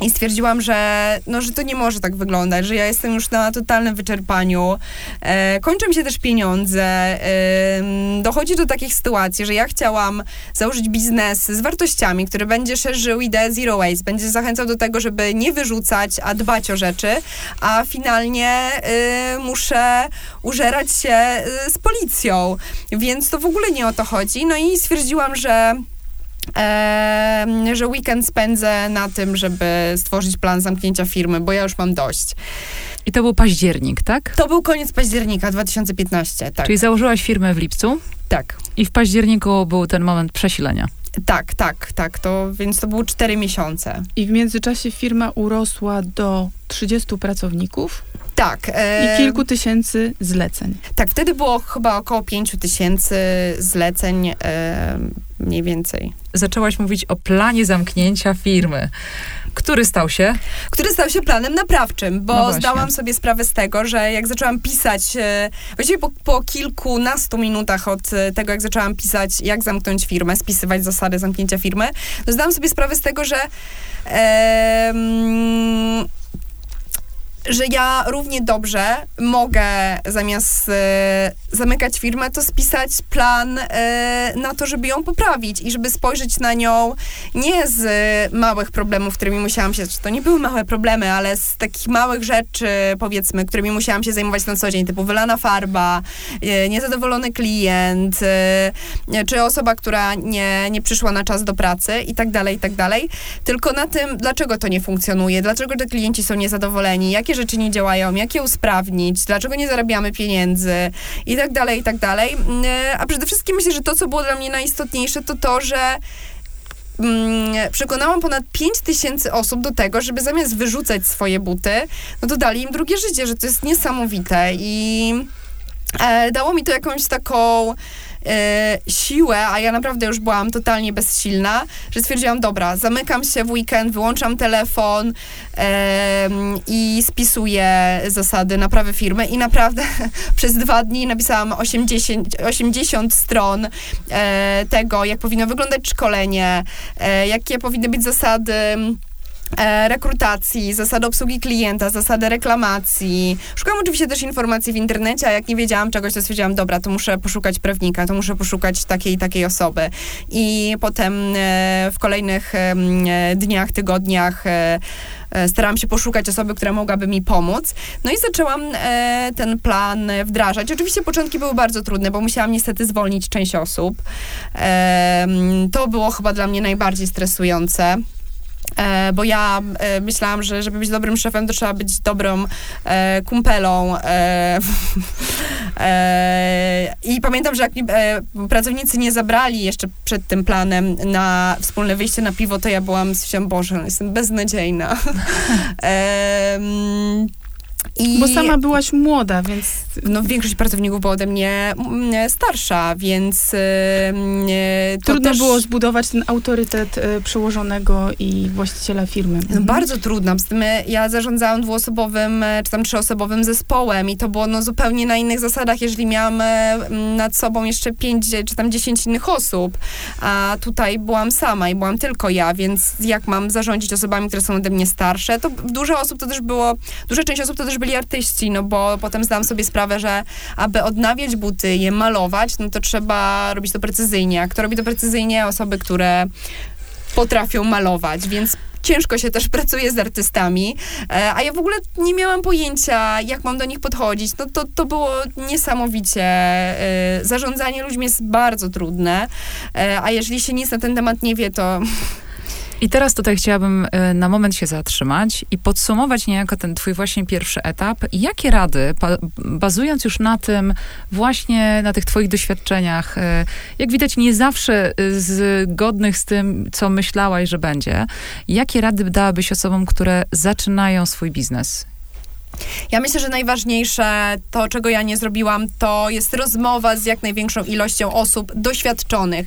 I stwierdziłam, że, no, że to nie może tak wyglądać, że ja jestem już na totalnym wyczerpaniu. E, kończą mi się też pieniądze. em, dochodzi do takich sytuacji, że ja chciałam założyć biznes z wartościami, który będzie szerzył ideę zero waste, będzie zachęcał do tego, żeby nie wyrzucać, a dbać o rzeczy, a finalnie y, muszę użerać się y, z policją. Więc to w ogóle nie o to chodzi. No i stwierdziłam, że em, że weekend spędzę na tym, żeby stworzyć plan zamknięcia firmy, bo ja już mam dość. I to był październik, tak? To był koniec października 2015, tak. Czyli założyłaś firmę w lipcu Tak, i w październiku był ten moment przesilenia. tak, tak, tak. To, więc to były cztery miesiące. i w międzyczasie firma urosła do 30 pracowników Tak. i em, kilku tysięcy zleceń. Tak, wtedy było chyba około pięciu tysięcy zleceń, em, mniej więcej. Zaczęłaś mówić o planie zamknięcia firmy, który stał się? Który stał się planem naprawczym, bo No zdałam sobie sprawę z tego, że jak zaczęłam pisać, e, właściwie po, po kilkunastu minutach od e, tego, jak zaczęłam pisać, jak zamknąć firmę, spisywać zasady zamknięcia firmy, to zdałam sobie sprawę z tego, że em, że ja równie dobrze mogę zamiast e, zamykać firmę, to spisać plan e, na to, żeby ją poprawić i żeby spojrzeć na nią nie z małych problemów, którymi musiałam się, to nie były małe problemy, ale z takich małych rzeczy, powiedzmy, którymi musiałam się zajmować na co dzień, typu wylana farba, e, niezadowolony klient, czy osoba, która nie, nie przyszła na czas do pracy i tak dalej, i tak dalej. Tylko na tym, dlaczego to nie funkcjonuje, dlaczego te klienci są niezadowoleni, jakie rzeczy nie działają, jak je usprawnić, dlaczego nie zarabiamy pieniędzy i tak dalej, i tak dalej. E, a przede wszystkim myślę, że to, co było dla mnie najistotniejsze, to to, że mm, przekonałam ponad 5 tysięcy osób do tego, żeby zamiast wyrzucać swoje buty, no to dali im drugie życie, że to jest niesamowite i e, dało mi to jakąś taką siłę, a ja naprawdę już byłam totalnie bezsilna, że stwierdziłam, dobra, zamykam się w weekend, wyłączam telefon e, i spisuję zasady naprawy firmy. I naprawdę [laughs] przez dwa dni napisałam 80, 80 stron e, tego, jak powinno wyglądać szkolenie, e, jakie powinny być zasady e, rekrutacji, zasady obsługi klienta, zasady reklamacji. Szukałam oczywiście też informacji w internecie, a jak nie wiedziałam czegoś, to stwierdziłam, dobra, to muszę poszukać prawnika, to muszę poszukać takiej takiej osoby. I potem e, w kolejnych e, dniach, tygodniach e, e, starałam się poszukać osoby, która mogłaby mi pomóc. No i zaczęłam e, ten plan wdrażać. Oczywiście początki były bardzo trudne, bo musiałam niestety zwolnić część osób. E, to było chyba dla mnie najbardziej stresujące. E, bo ja e, myślałam, że żeby być dobrym szefem, to trzeba być dobrą e, kumpelą. E, [laughs] e, I pamiętam, że jak e, pracownicy nie zabrali jeszcze przed tym planem na wspólne wyjście na piwo, to ja byłam, myślałam, Boże, jestem beznadziejna. [laughs] I Bo sama byłaś młoda, więc no, większość pracowników była ode mnie mm, starsza, więc trudno też... było zbudować ten autorytet e, przełożonego i właściciela firmy. No, bardzo trudno. Z tym e, ja zarządzałam dwuosobowym, e, czy tam trzyosobowym zespołem i to było no, zupełnie na innych zasadach, jeżeli miałam e, nad sobą jeszcze pięć czy tam dziesięć innych osób, a tutaj byłam sama i byłam tylko ja, więc jak mam zarządzić osobami, które są ode mnie starsze, to dużo osób to też było, duża część osób to też byli artyści, no bo potem zdałam sobie sprawę, że aby odnawiać buty, je malować, no to trzeba robić to precyzyjnie. A kto robi to precyzyjnie? Osoby, które potrafią malować, więc ciężko się też [laughs] pracuje z artystami, e, a ja w ogóle nie miałam pojęcia, jak mam do nich podchodzić. No to, to było niesamowicie. e, Zarządzanie ludźmi jest bardzo trudne, e, a jeżeli się nic na ten temat nie wie, to [laughs] I teraz tutaj chciałabym e, na moment się zatrzymać i podsumować niejako ten twój właśnie pierwszy etap. Jakie rady, bazując już na tym, właśnie na tych twoich doświadczeniach, e, jak widać nie zawsze zgodnych z tym, co myślałaś, że będzie, jakie rady dałabyś osobom, które zaczynają swój biznes? Ja myślę, że najważniejsze, to czego ja nie zrobiłam, to jest rozmowa z jak największą ilością osób doświadczonych.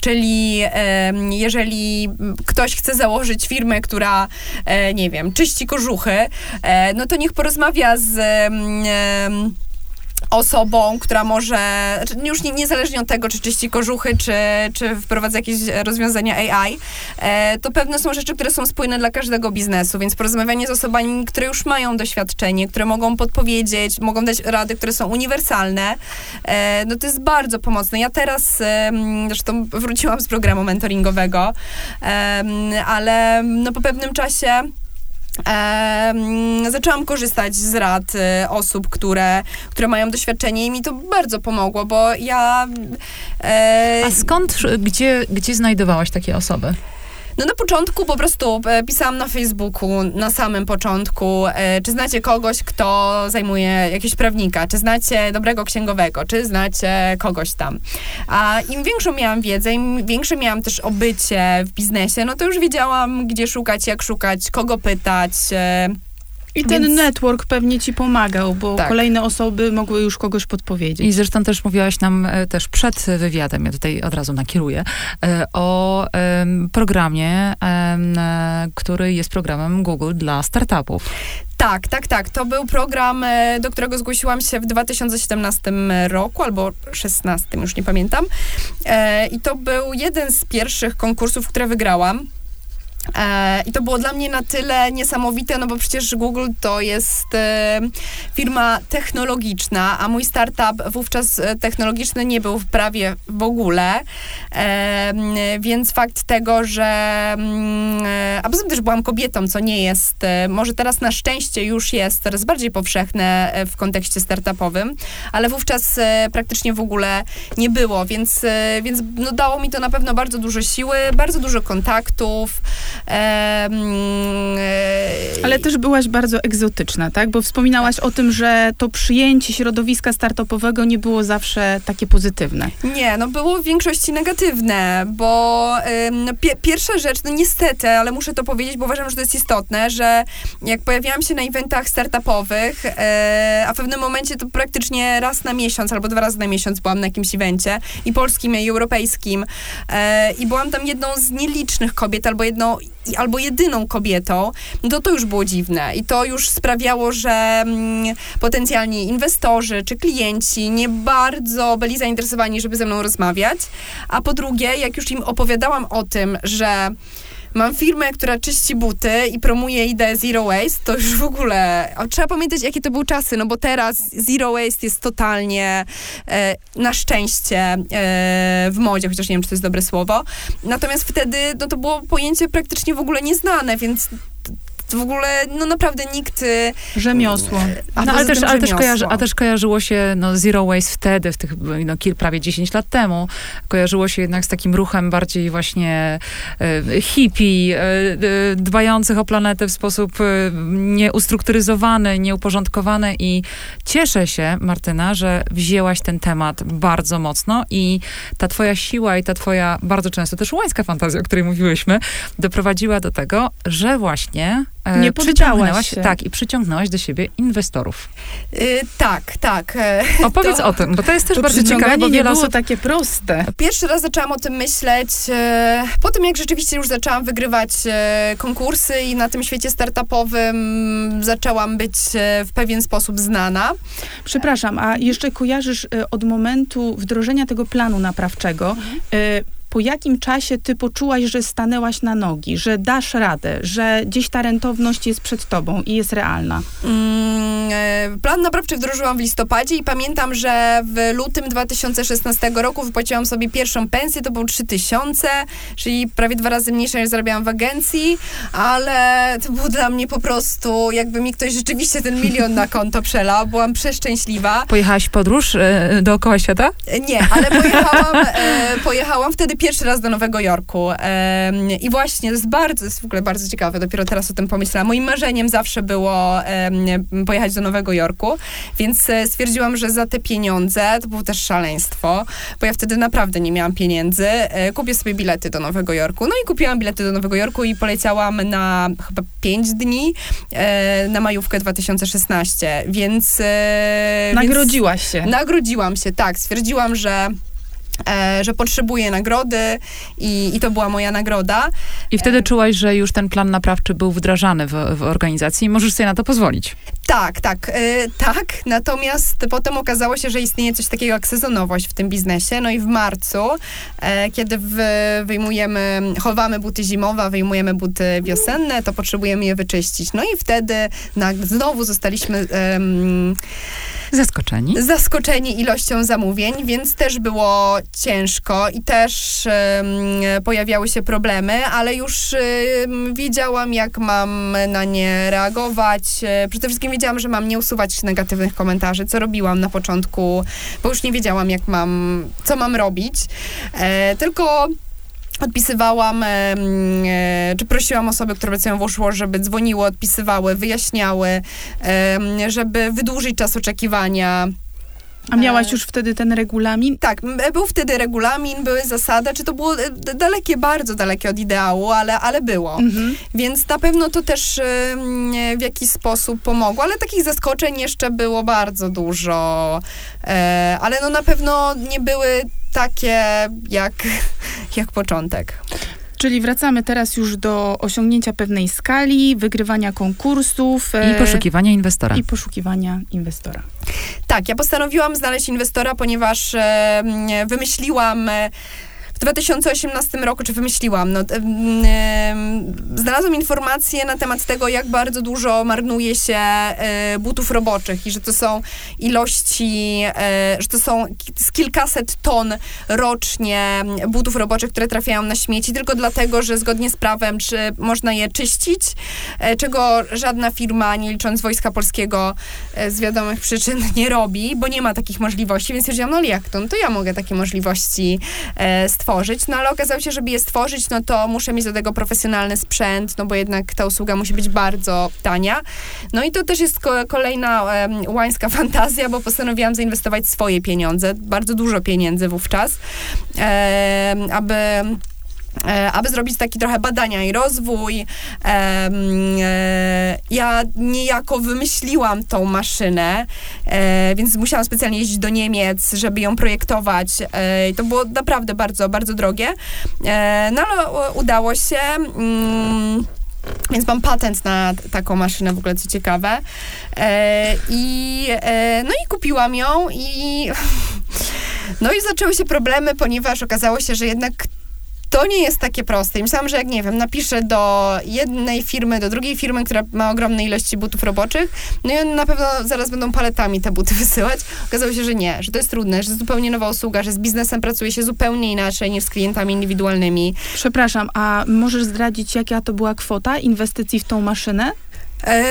Czyli em, jeżeli ktoś chce założyć firmę, która, e, nie wiem, czyści kożuchy, e, no to niech porozmawia z. osobą, która może, już nie, niezależnie od tego, czy czyści kożuchy, czy, czy wprowadza jakieś rozwiązania AI, e, to pewne są rzeczy, które są spójne dla każdego biznesu, więc porozmawianie z osobami, które już mają doświadczenie, które mogą podpowiedzieć, mogą dać rady, które są uniwersalne, e, no to jest bardzo pomocne. Ja teraz, zresztą wróciłam z programu mentoringowego, ale no po pewnym czasie Em, zaczęłam korzystać z rad e, osób, które, które mają doświadczenie i mi to bardzo pomogło, bo ja... E, A skąd, gdzie, gdzie znajdowałaś takie osoby? No na początku po prostu e, pisałam na Facebooku, na samym początku, e, czy znacie kogoś, kto zajmuje jakiegoś prawnika, czy znacie dobrego księgowego, czy znacie kogoś tam. A im większą miałam wiedzę, im większe miałam też obycie w biznesie, no to już wiedziałam, gdzie szukać, jak szukać, kogo pytać. I ten Więc- network pewnie ci pomagał, bo Tak. kolejne osoby mogły już kogoś podpowiedzieć. I zresztą też mówiłaś nam e, też przed wywiadem, ja tutaj od razu nakieruję, e, o programie, e, który jest programem Google dla startupów. Tak, tak, tak. To był program, do którego zgłosiłam się w 2017 roku albo 2016, już nie pamiętam. E, I to był jeden z pierwszych konkursów, które wygrałam. E, I to było dla mnie na tyle niesamowite, no bo przecież Google to jest e, firma technologiczna, a mój startup wówczas e, technologiczny nie był prawie w ogóle. Więc fakt tego, że. A poza tym też byłam kobietą, co nie jest, może teraz na szczęście już jest coraz bardziej powszechne w kontekście startupowym, ale wówczas praktycznie w ogóle nie było, więc, więc no, dało mi to na pewno bardzo dużo siły, bardzo dużo kontaktów. E, Ale też byłaś bardzo egzotyczna, tak? Bo wspominałaś o tym, że to przyjęcie środowiska startupowego nie było zawsze takie pozytywne. Nie, no było w większości negatywne, bo no, pi pierwsza rzecz, no niestety, ale muszę to powiedzieć, bo uważam, że to jest istotne, że jak pojawiałam się na eventach startupowych, e, a w pewnym momencie to praktycznie raz na miesiąc albo dwa razy na miesiąc byłam na jakimś evencie i polskim, i europejskim e, i byłam tam jedną z nielicznych kobiet albo jedną albo jedyną kobietą, no to to już było dziwne. I to już sprawiało, że mm, potencjalni inwestorzy czy klienci nie bardzo byli zainteresowani, żeby ze mną rozmawiać, a po drugie, jak już im opowiadałam o tym, że mam firmę, która czyści buty i promuje ideę Zero Waste, to już w ogóle trzeba pamiętać, jakie to były czasy, no bo teraz Zero Waste jest totalnie e, na szczęście e, w modzie, chociaż nie wiem, czy to jest dobre słowo. Natomiast wtedy no, to było pojęcie praktycznie w ogóle nieznane, więc w ogóle, no naprawdę nikt... Y, Rzemiosło. A, no, ale, też, ale też kojarzy, a też kojarzyło się no, Zero Waste wtedy, w tych no, prawie 10 lat temu, kojarzyło się jednak z takim ruchem bardziej właśnie e, hippie, e, dbających o planetę w sposób e, nieustrukturyzowany, nieuporządkowany i cieszę się, Martyna, że wzięłaś ten temat bardzo mocno i ta twoja siła i ta twoja bardzo często też łańska fantazja, o której mówiłyśmy, doprowadziła do tego, że właśnie nie przyciągnęłaś się. Tak, i przyciągnęłaś do siebie inwestorów. Yy, tak, tak. E, [laughs] Opowiedz to, o tym, bo to jest też to bardzo ciekawe, bo nie było takie proste. Pierwszy raz zaczęłam o tym myśleć e, po tym, jak rzeczywiście już zaczęłam wygrywać e, konkursy i na tym świecie startupowym zaczęłam być e, w pewien sposób znana. Przepraszam, a jeszcze kojarzysz e, od momentu wdrożenia tego planu naprawczego, mhm po jakim czasie ty poczułaś, że stanęłaś na nogi, że dasz radę, że gdzieś ta rentowność jest przed tobą i jest realna? Mm, e, plan naprawczy wdrożyłam w listopadzie i pamiętam, że w lutym 2016 roku wypłaciłam sobie pierwszą pensję, to było 3000, czyli prawie dwa razy mniejsze niż zarabiałam w agencji, ale to było dla mnie po prostu, jakby mi ktoś rzeczywiście ten milion na konto przelał. Byłam przeszczęśliwa. Pojechałaś w podróż e, dookoła świata? Nie, ale pojechałam, e, pojechałam wtedy pierwszy raz do Nowego Jorku. I właśnie, to jest bardzo, jest w ogóle bardzo ciekawe, dopiero teraz o tym pomyślałam. Moim marzeniem zawsze było pojechać do Nowego Jorku, więc e, stwierdziłam, że za te pieniądze, to było też szaleństwo, bo ja wtedy naprawdę nie miałam pieniędzy, e, kupię sobie bilety do Nowego Jorku. No i kupiłam bilety do Nowego Jorku i poleciałam na chyba 5 dni e, na majówkę 2016, więc... Nagrodziłaś się. Nagrodziłam się, tak. Stwierdziłam, że E, że potrzebuję nagrody i, i to była moja nagroda. I wtedy czułaś, że już ten plan naprawczy był wdrażany w, w organizacji i możesz sobie na to pozwolić. Tak, tak, e, tak. Natomiast potem okazało się, że istnieje coś takiego jak sezonowość w tym biznesie. No i w marcu, kiedy wyjmujemy, chowamy buty zimowe, wyjmujemy buty wiosenne, to potrzebujemy je wyczyścić. No i wtedy na, znowu zostaliśmy Zaskoczeni? Zaskoczeni ilością zamówień, więc też było ciężko i też um, pojawiały się problemy, ale już um, wiedziałam, jak mam na nie reagować. E, przede wszystkim wiedziałam, że mam nie usuwać negatywnych komentarzy, co robiłam na początku, bo już nie wiedziałam, jak mam, co mam robić. E, tylko odpisywałam, e, czy prosiłam osoby, które pracują w Uszło, żeby dzwoniły, odpisywały, wyjaśniały, e, żeby wydłużyć czas oczekiwania. A miałaś e, już wtedy ten regulamin? Tak, był wtedy regulamin, były zasady, czy to było dalekie, bardzo dalekie od ideału, ale, ale było. Mhm. Więc na pewno to też w jakiś sposób pomogło, ale takich zaskoczeń jeszcze było bardzo dużo. Ale no na pewno nie były takie jak, [laughs] jak początek. Czyli wracamy teraz już do osiągnięcia pewnej skali, wygrywania konkursów. I e, poszukiwania inwestora. I poszukiwania inwestora. Tak, ja postanowiłam znaleźć inwestora, ponieważ e, wymyśliłam. E, 2018 roku, czy wymyśliłam, no, znalazłam informacje na temat tego, jak bardzo dużo marnuje się e, butów roboczych i że to są ilości, e, że to są z kilkaset ton rocznie butów roboczych, które trafiają na śmieci tylko dlatego, że zgodnie z prawem, czy można je czyścić, e, czego żadna firma, nie licząc Wojska Polskiego, z wiadomych przyczyn [laughs] nie robi, bo nie ma takich możliwości, więc stwierdziłam, no jak to, no to ja mogę takie możliwości stworzyć, no ale okazało się, żeby je stworzyć, no to muszę mieć do tego profesjonalny sprzęt, no bo jednak ta usługa musi być bardzo tania. No i to też jest kolejna łańska [laughs] fantazja, bo postanowiłam zainwestować swoje pieniądze, bardzo dużo pieniędzy wówczas, aby aby zrobić taki trochę badania i rozwój. E, ja niejako wymyśliłam tą maszynę, e, więc musiałam specjalnie jeździć do Niemiec, żeby ją projektować. E, to było naprawdę bardzo, bardzo drogie. E, no ale udało się. Mm, więc mam patent na taką maszynę, w ogóle co ciekawe. E, I, e, no i kupiłam ją i [laughs] no i zaczęły się problemy, ponieważ okazało się, że jednak to nie jest takie proste. I myślałam, że jak, nie wiem, napiszę do jednej firmy, do drugiej firmy, która ma ogromne ilości butów roboczych, no i one na pewno zaraz będą paletami te buty [laughs] wysyłać. Okazało się, że nie, że to jest trudne, że zupełnie nowa usługa, że z biznesem pracuje się zupełnie inaczej niż z klientami indywidualnymi. Przepraszam, a możesz zdradzić, jaka to była kwota inwestycji w tą maszynę? E,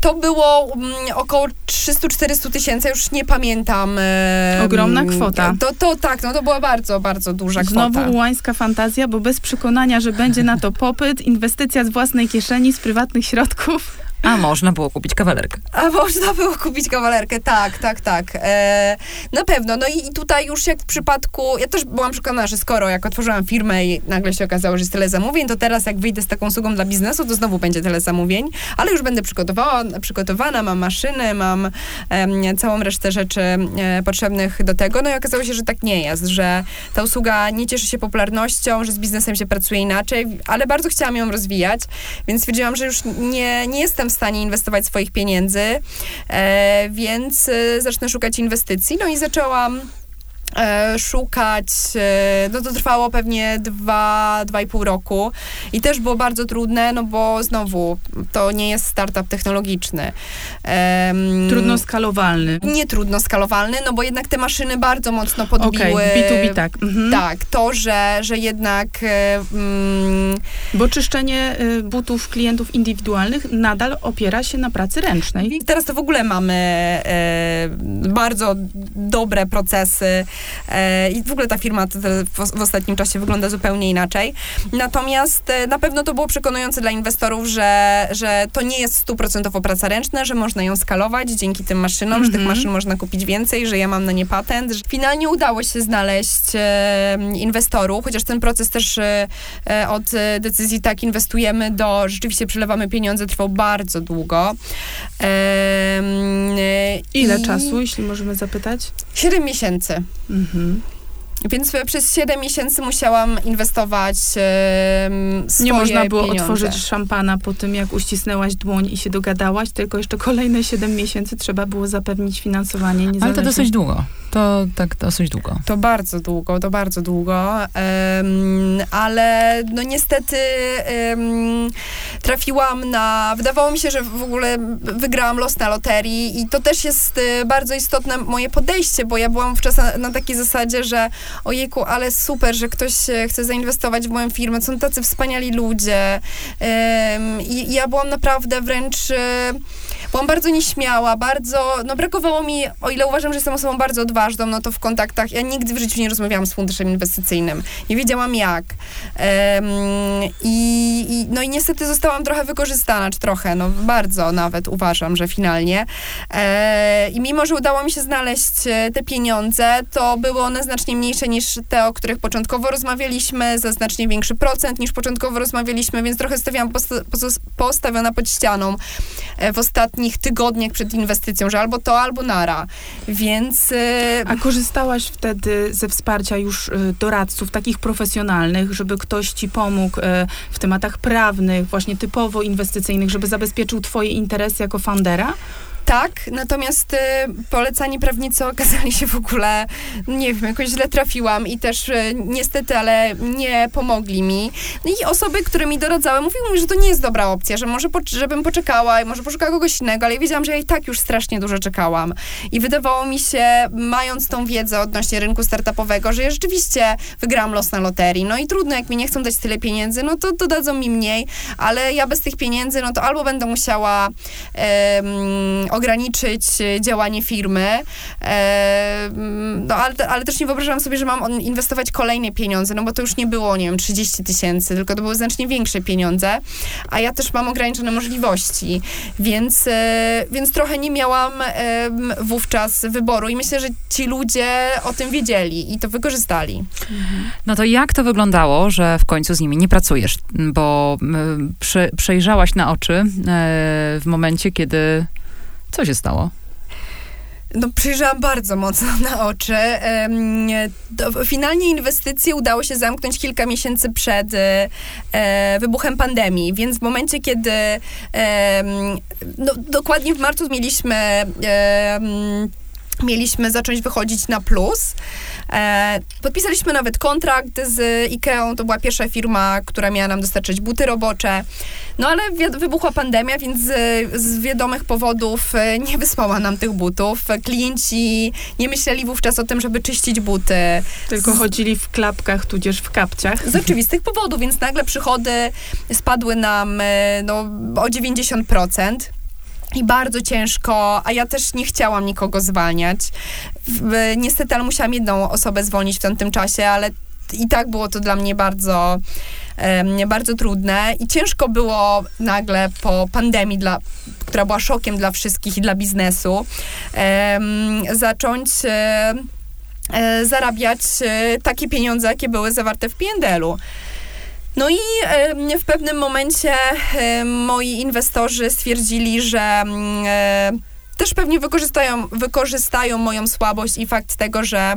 to było mm, około 300-400 tysięcy, już nie pamiętam. E, Ogromna kwota. To, to tak, no to była bardzo, bardzo duża kwota. Znowu łańska fantazja, bo bez przekonania, że będzie na to popyt, inwestycja z własnej kieszeni, z prywatnych środków. A można było kupić kawalerkę. A można było kupić kawalerkę, tak, tak, tak. E, na pewno. No i, i, tutaj już jak w przypadku, ja też byłam przekonana, że skoro jak otworzyłam firmę i nagle się okazało, że jest tyle zamówień, to teraz jak wyjdę z taką usługą dla biznesu, to znowu będzie tyle zamówień, ale już będę przygotowała, przygotowana, mam maszyny, mam całą resztę rzeczy e, potrzebnych do tego. No i okazało się, że tak nie jest, że ta usługa nie cieszy się popularnością, że z biznesem się pracuje inaczej, ale bardzo chciałam ją rozwijać, więc stwierdziłam, że już nie, nie jestem w stanie inwestować swoich pieniędzy, e, więc e, zacznę szukać inwestycji. No i zaczęłam szukać, e, no to trwało pewnie dwa, dwa i pół roku i też było bardzo trudne, no bo znowu to nie jest startup technologiczny. trudno skalowalny. Nie trudno skalowalny, no bo jednak te maszyny bardzo mocno podbiły. Okay, B2B tak. Mhm. Tak, to, że, że jednak... E, mm, bo czyszczenie butów klientów indywidualnych nadal opiera się na pracy ręcznej. I teraz to w ogóle mamy e, bardzo dobre procesy E, I w ogóle ta firma w ostatnim czasie wygląda zupełnie inaczej. Natomiast e, na pewno to było przekonujące dla inwestorów, że, że to nie jest stuprocentowo praca ręczna, że można ją skalować dzięki tym maszynom, mm -hmm. że tych mhm. maszyn można kupić więcej, że ja mam na nie patent. Finalnie udało się znaleźć e, inwestorów, chociaż ten proces też e, e od decyzji tak inwestujemy do rzeczywiście przelewamy pieniądze trwał bardzo długo. E, Ile i... czasu, jeśli możemy zapytać? 7 miesięcy. Mhm. Więc przez 7 miesięcy musiałam inwestować e, swoje Nie można było pieniądze. otworzyć szampana po tym, jak uścisnęłaś dłoń i się dogadałaś, tylko jeszcze kolejne 7 miesięcy trzeba było zapewnić finansowanie. Ale to dosyć długo. To tak dosyć długo. To bardzo długo, to bardzo długo. Um, ale no niestety um, trafiłam na... Wydawało mi się, że w ogóle wygrałam los na loterii i to też jest y, bardzo istotne moje podejście, bo ja byłam wówczas na, na takiej zasadzie, że ojejku, ale super, że ktoś chce zainwestować w moją firmę, są tacy wspaniali ludzie. I ja byłam naprawdę wręcz y, byłam bardzo nieśmiała, bardzo, no brakowało mi, o ile uważam, że jestem osobą bardzo odważną, no to w kontaktach, ja nigdy w życiu nie rozmawiałam z funduszem inwestycyjnym. Nie wiedziałam jak. Um, i, i, no i niestety zostałam trochę wykorzystana, czy trochę, no bardzo nawet uważam, że finalnie. E, I mimo, że udało mi się znaleźć e, te pieniądze, to były one znacznie mniejsze niż te, o których początkowo rozmawialiśmy, za znacznie większy procent niż początkowo rozmawialiśmy, więc trochę stawiałam postawiona pod ścianą e, w ostatnim ostatnich tygodniach przed inwestycją, że albo to, albo nara. Więc... Y, A korzystałaś wtedy ze wsparcia już y, doradców, takich profesjonalnych, żeby ktoś ci pomógł y, w tematach prawnych, właśnie typowo inwestycyjnych, żeby zabezpieczył twoje interesy jako foundera? Tak, natomiast y, polecani prawnicy okazali się w ogóle, nie wiem, jakoś źle trafiłam i też y, niestety, ale nie pomogli mi. No I osoby, które mi doradzały, mówiły mi, że to nie jest dobra opcja, że może, po, żebym poczekała i może poszukała kogoś innego, ale ja wiedziałam, że ja i tak już strasznie dużo czekałam. I wydawało mi się, mając tą wiedzę odnośnie rynku startupowego, że ja rzeczywiście wygrałam los na loterii. No i trudno, jak mi nie chcą dać tyle pieniędzy, no to dodadzą mi mniej, ale ja bez tych pieniędzy, no to albo będę musiała um, ograniczyć działanie firmy, um, no ale, ale też nie wyobrażałam sobie, że mam inwestować kolejne pieniądze, no bo to już nie było, nie wiem, 30 tysięcy, tylko to były znacznie większe pieniądze, a ja też mam ograniczone możliwości, więc, e, więc trochę nie miałam wówczas wyboru i myślę, że ci ludzie o tym wiedzieli i to wykorzystali. No to jak to wyglądało, że w końcu z nimi nie pracujesz? Bo prze, przejrzałaś na oczy e, w momencie, kiedy... Co się stało? No, przyjrzałam bardzo mocno [laughs] na oczy. Finalnie inwestycje udało się zamknąć kilka miesięcy przed e, wybuchem pandemii, więc w momencie, kiedy no, dokładnie w marcu mieliśmy mieliśmy zacząć wychodzić na plus. E, podpisaliśmy nawet kontrakt z IKEA, to była pierwsza firma, która miała nam dostarczyć buty robocze. No ale wybuchła pandemia, więc z, z wiadomych powodów e, nie wysłała nam tych butów. Klienci nie myśleli wówczas o tym, żeby czyścić buty. Tylko chodzili w klapkach, tudzież w kapciach. Z oczywistych powodów, więc nagle przychody spadły nam e, no, o 90% i bardzo ciężko, a ja też nie chciałam nikogo zwalniać. Niestety, ale musiałam jedną osobę zwolnić w tamtym czasie, ale i tak było to dla mnie bardzo, um, bardzo trudne i ciężko było nagle po pandemii, dla, która była szokiem dla wszystkich i dla biznesu, um, zacząć um, zarabiać e, takie pieniądze, jakie były zawarte w PNDL-u. No i w pewnym momencie moi inwestorzy stwierdzili, że też pewnie wykorzystają, wykorzystają moją słabość i fakt tego, że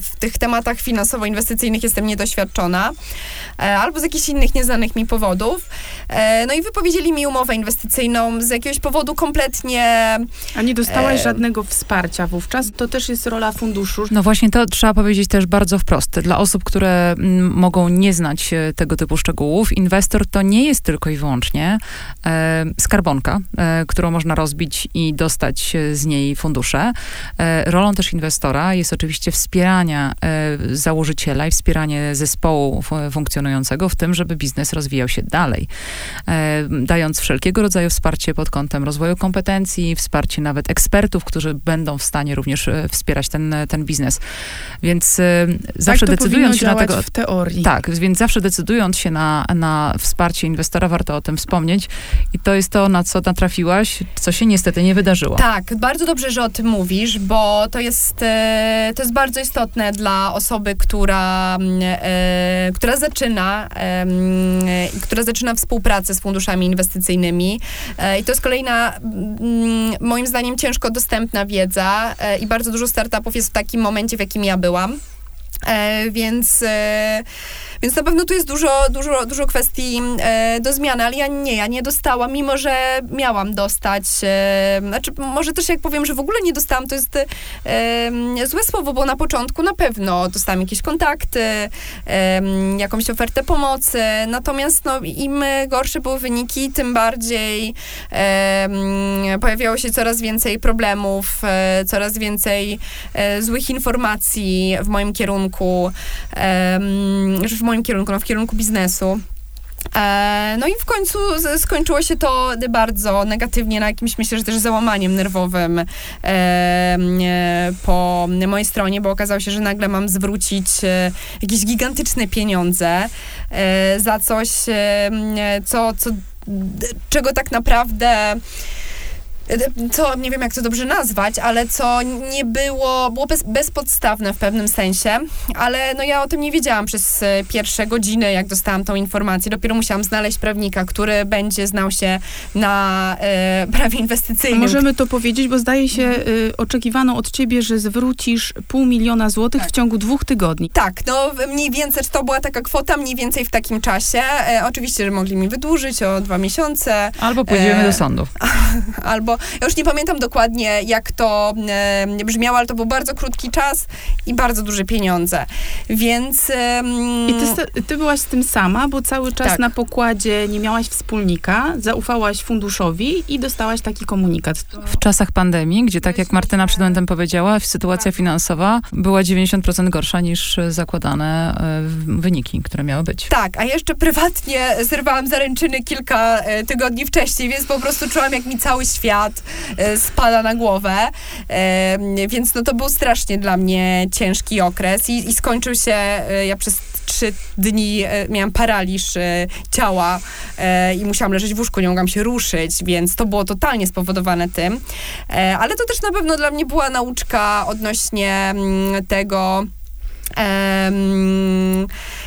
w tych tematach finansowo-inwestycyjnych jestem niedoświadczona, e, albo z jakichś innych nieznanych mi powodów. E, no i wypowiedzieli mi umowę inwestycyjną z jakiegoś powodu kompletnie... A nie dostałaś e... żadnego wsparcia wówczas? To też jest rola funduszu. No właśnie, to trzeba powiedzieć też bardzo wprost. Dla osób, które m, mogą nie znać tego typu szczegółów, inwestor to nie jest tylko i wyłącznie e, skarbonka, e, którą można rozbić i dostać z niej fundusze. rolą też inwestora jest oczywiście wspieranie wspierania e, założyciela i wspieranie zespołu funkcjonującego w tym, żeby biznes rozwijał się dalej, e, dając wszelkiego rodzaju wsparcie pod kątem rozwoju kompetencji, wsparcie nawet ekspertów, którzy będą w stanie również e, wspierać ten, ten biznes. Więc zawsze tak decydując się na tego... w teorii. Tak, więc zawsze decydując się na, na wsparcie inwestora, warto o tym wspomnieć i to jest to, na co natrafiłaś, co się niestety nie wydarzyło. Tak, bardzo dobrze, że o tym mówisz, bo to jest, to jest bardzo bardzo istotne dla osoby, która, mm, e, która zaczyna e, która zaczyna współpracę z funduszami inwestycyjnymi. E, I to jest kolejna, mm, moim zdaniem, ciężko dostępna wiedza e, i bardzo dużo startupów jest w takim momencie, w jakim ja byłam. E, więc e, więc na pewno tu jest dużo, dużo, dużo kwestii e, do zmiany, ale ja nie, ja nie dostałam, mimo że miałam dostać. E, znaczy, może też jak powiem, że w ogóle nie dostałam, to jest e, złe słowo, bo na początku na pewno dostałam jakieś kontakty, e, jakąś ofertę pomocy, natomiast no, im gorsze były wyniki, tym bardziej e, pojawiało się coraz więcej problemów, e, coraz więcej złych informacji w moim kierunku, w moim kierunku, no w kierunku biznesu. E, no i w końcu skończyło się to bardzo negatywnie, na jakimś myślę, że też załamaniem nerwowym e, po mojej stronie, bo okazało się, że nagle mam zwrócić e, jakieś gigantyczne pieniądze za coś, co, co, czego tak naprawdę co nie wiem jak to dobrze nazwać, ale co nie było, było bez, bezpodstawne w pewnym sensie, ale no ja o tym nie wiedziałam przez e, pierwsze godziny, jak dostałam tą informację. Dopiero musiałam znaleźć prawnika, który będzie znał się na e, [laughs] prawie inwestycyjnym. Możemy to powiedzieć, bo zdaje się y, oczekiwano od ciebie, że zwrócisz pół miliona złotych tak. w ciągu dwóch tygodni. Tak, no mniej więcej, to była taka kwota mniej więcej w takim czasie. E, oczywiście, że mogli mi wydłużyć o dwa miesiące. Albo pójdziemy e, do sądu. [laughs] Albo ja już nie pamiętam dokładnie, jak to e, brzmiało, ale to był bardzo krótki czas i bardzo duże pieniądze. Więc... I ty, ty byłaś z tym sama, bo cały czas tak. na pokładzie nie miałaś wspólnika, zaufałaś funduszowi i dostałaś taki komunikat. W czasach pandemii, gdzie tak jak Martyna przed momentem powiedziała, sytuacja finansowa była 90% gorsza niż zakładane e, wyniki, które miały być. Tak, a jeszcze prywatnie zerwałam zaręczyny kilka e, tygodni wcześniej, więc po prostu czułam, jak mi cały świat e, spada na głowę. Więc no to był strasznie dla mnie ciężki okres i, i skończył się, ja przez trzy dni miałam paraliż ciała i musiałam leżeć w łóżku, nie mogłam się ruszyć, więc to było totalnie spowodowane tym. Ale to też na pewno dla mnie była nauczka odnośnie mm, tego,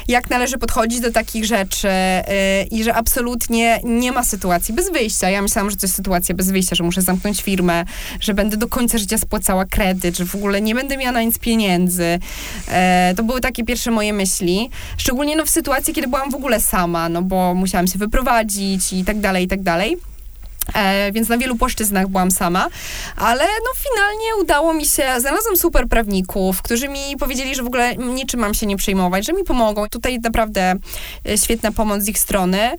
jak należy podchodzić do takich rzeczy y, i że absolutnie nie ma sytuacji bez wyjścia. Ja myślałam, że to jest sytuacja bez wyjścia, że muszę zamknąć firmę, że będę do końca życia spłacała kredyt, że w ogóle nie będę miała na nic pieniędzy. E, to były takie pierwsze moje myśli. Szczególnie no, w sytuacji, kiedy byłam w ogóle sama, no bo musiałam się wyprowadzić i tak dalej, i tak dalej. E, więc na wielu płaszczyznach byłam sama, ale no finalnie udało mi się, znalazłam super prawników, którzy mi powiedzieli, że w ogóle niczym mam się nie przejmować, że mi pomogą. Tutaj naprawdę e, świetna pomoc z ich strony.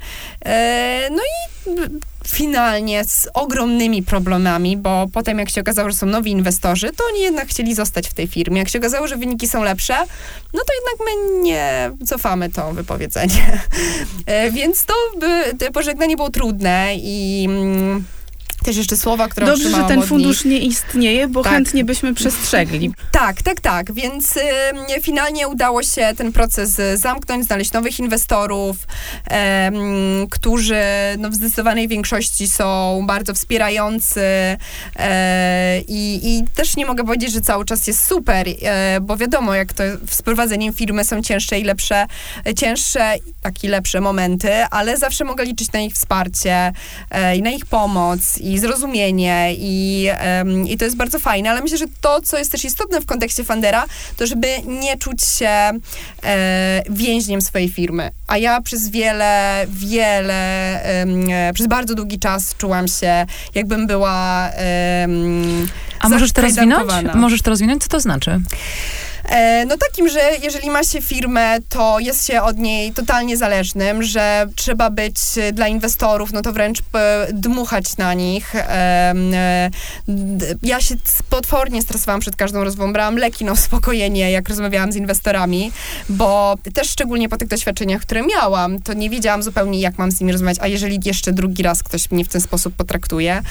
E, no i finalnie z ogromnymi problemami, bo potem jak się okazało, że są nowi inwestorzy, to oni jednak chcieli zostać w tej firmie. Jak się okazało, że wyniki są lepsze, no to jednak my nie cofamy to wypowiedzenie. [laughs] E, więc to by, pożegnanie było trudne i mm, też jeszcze słowa, które Dobrze, że ten fundusz nie istnieje, bo tak. chętnie byśmy przestrzegli. Tak, tak, tak. Więc y, finalnie udało się ten proces zamknąć, znaleźć nowych inwestorów, y, którzy no, w zdecydowanej większości są bardzo wspierający y, i, też nie mogę powiedzieć, że cały czas jest super, e, bo wiadomo, jak to z prowadzeniem firmy są cięższe i lepsze, cięższe, tak i lepsze momenty, ale zawsze mogę liczyć na ich wsparcie e, i na ich pomoc i zrozumienie i, um, i to jest bardzo fajne, ale myślę, że to, co jest też istotne w kontekście Fandera, to żeby nie czuć się e, więźniem swojej firmy. A ja przez wiele, wiele, e, przez bardzo długi czas czułam się, jakbym była A możesz to rozwinąć? Możesz to rozwinąć? Co to znaczy? E, no takim, że jeżeli ma się firmę, to jest się od niej totalnie zależnym, że trzeba być dla inwestorów, no to wręcz e, dmuchać na nich. E, ja się potwornie stresowałam przed każdą rozmową, brałam leki na uspokojenie, jak rozmawiałam z inwestorami, bo też szczególnie po tych doświadczeniach, które miałam, to nie wiedziałam zupełnie, jak mam z nimi rozmawiać, a jeżeli jeszcze drugi raz ktoś mnie w ten sposób potraktuje,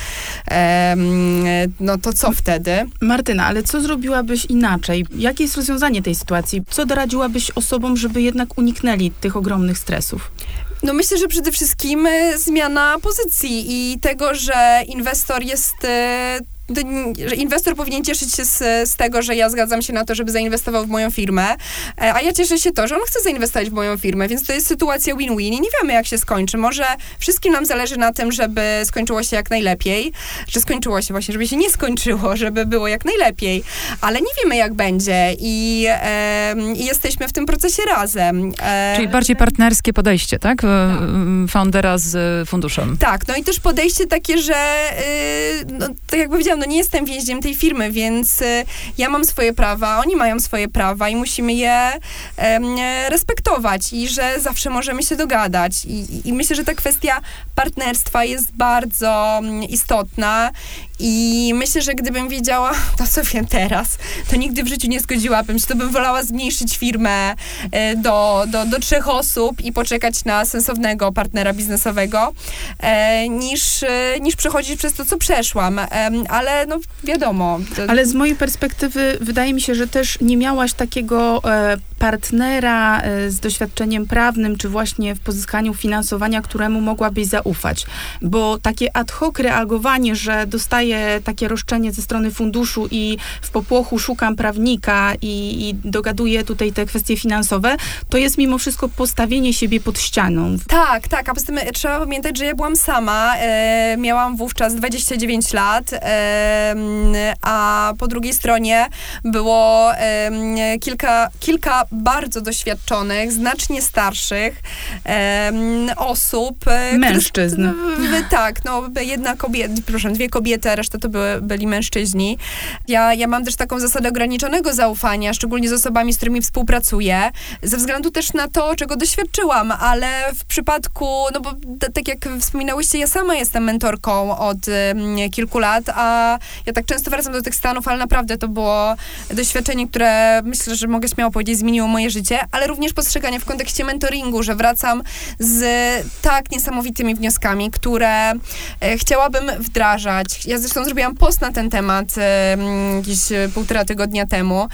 no to co wtedy? Martyna, ale co zrobiłabyś inaczej? Jakie jest rozwiązanie tej sytuacji? Co doradziłabyś osobom, żeby jednak uniknęli tych ogromnych stresów? No myślę, że przede wszystkim e, zmiana pozycji i tego, że inwestor jest e, że inwestor powinien cieszyć się z, z, tego, że ja zgadzam się na to, żeby zainwestował w moją firmę, e, a ja cieszę się to, że on chce zainwestować w moją firmę, więc to jest sytuacja win-win i nie wiemy, jak się skończy. Może wszystkim nam zależy na tym, żeby skończyło się jak najlepiej, że skończyło się właśnie, żeby się nie skończyło, [laughs] żeby było jak najlepiej, ale nie wiemy, jak będzie i, e, i jesteśmy w tym procesie razem. E, Czyli bardziej partnerskie podejście, tak? tak? Foundera z funduszem. Tak, no i też podejście takie, że y, no, tak jak powiedziałam, no nie jestem więźniem tej firmy, więc y, ja mam swoje prawa, oni mają swoje prawa i musimy je respektować i że zawsze możemy się dogadać. I, I myślę, że ta kwestia partnerstwa jest bardzo mm, istotna i myślę, że gdybym wiedziała [laughs] to, co wiem teraz, to nigdy w życiu nie zgodziłabym się. To bym wolała zmniejszyć firmę e, do, do, do trzech osób i poczekać na sensownego partnera biznesowego, e, niż, e, niż przechodzić przez to, co przeszłam. Ale no wiadomo. To... Ale z mojej perspektywy wydaje mi się, że też nie miałaś takiego partnera z doświadczeniem prawnym, czy właśnie w pozyskaniu finansowania, któremu mogłabyś zaufać. Bo takie ad hoc reagowanie, że dostaję dostaję takie roszczenie ze strony funduszu i w popłochu szukam prawnika i, i dogaduję tutaj te kwestie finansowe, to jest mimo wszystko postawienie siebie pod ścianą. Tak, tak, a poza tym e, trzeba pamiętać, że ja byłam sama, e, miałam wówczas 29 lat, e, a po drugiej stronie było e, kilka, kilka bardzo doświadczonych, znacznie starszych em, osób. e, Mężczyzn. w- tak, no jedna kobieta, proszę, dwie kobiety, a reszta to były, byli mężczyźni. Ja, ja mam też taką zasadę ograniczonego zaufania, szczególnie z osobami, z którymi współpracuję, ze względu też na to, czego doświadczyłam, ale w przypadku, no bo tak jak wspominałyście, ja sama jestem mentorką od em, kilku lat, a ja tak często wracam do tych Stanów, ale naprawdę to było doświadczenie, które myślę, że mogę śmiało powiedzieć, zmieniło moje życie, ale również postrzeganie w kontekście mentoringu, że wracam z tak niesamowitymi wnioskami, które e, chciałabym wdrażać. Ja zresztą zrobiłam post na ten temat e, jakieś e, półtora tygodnia temu,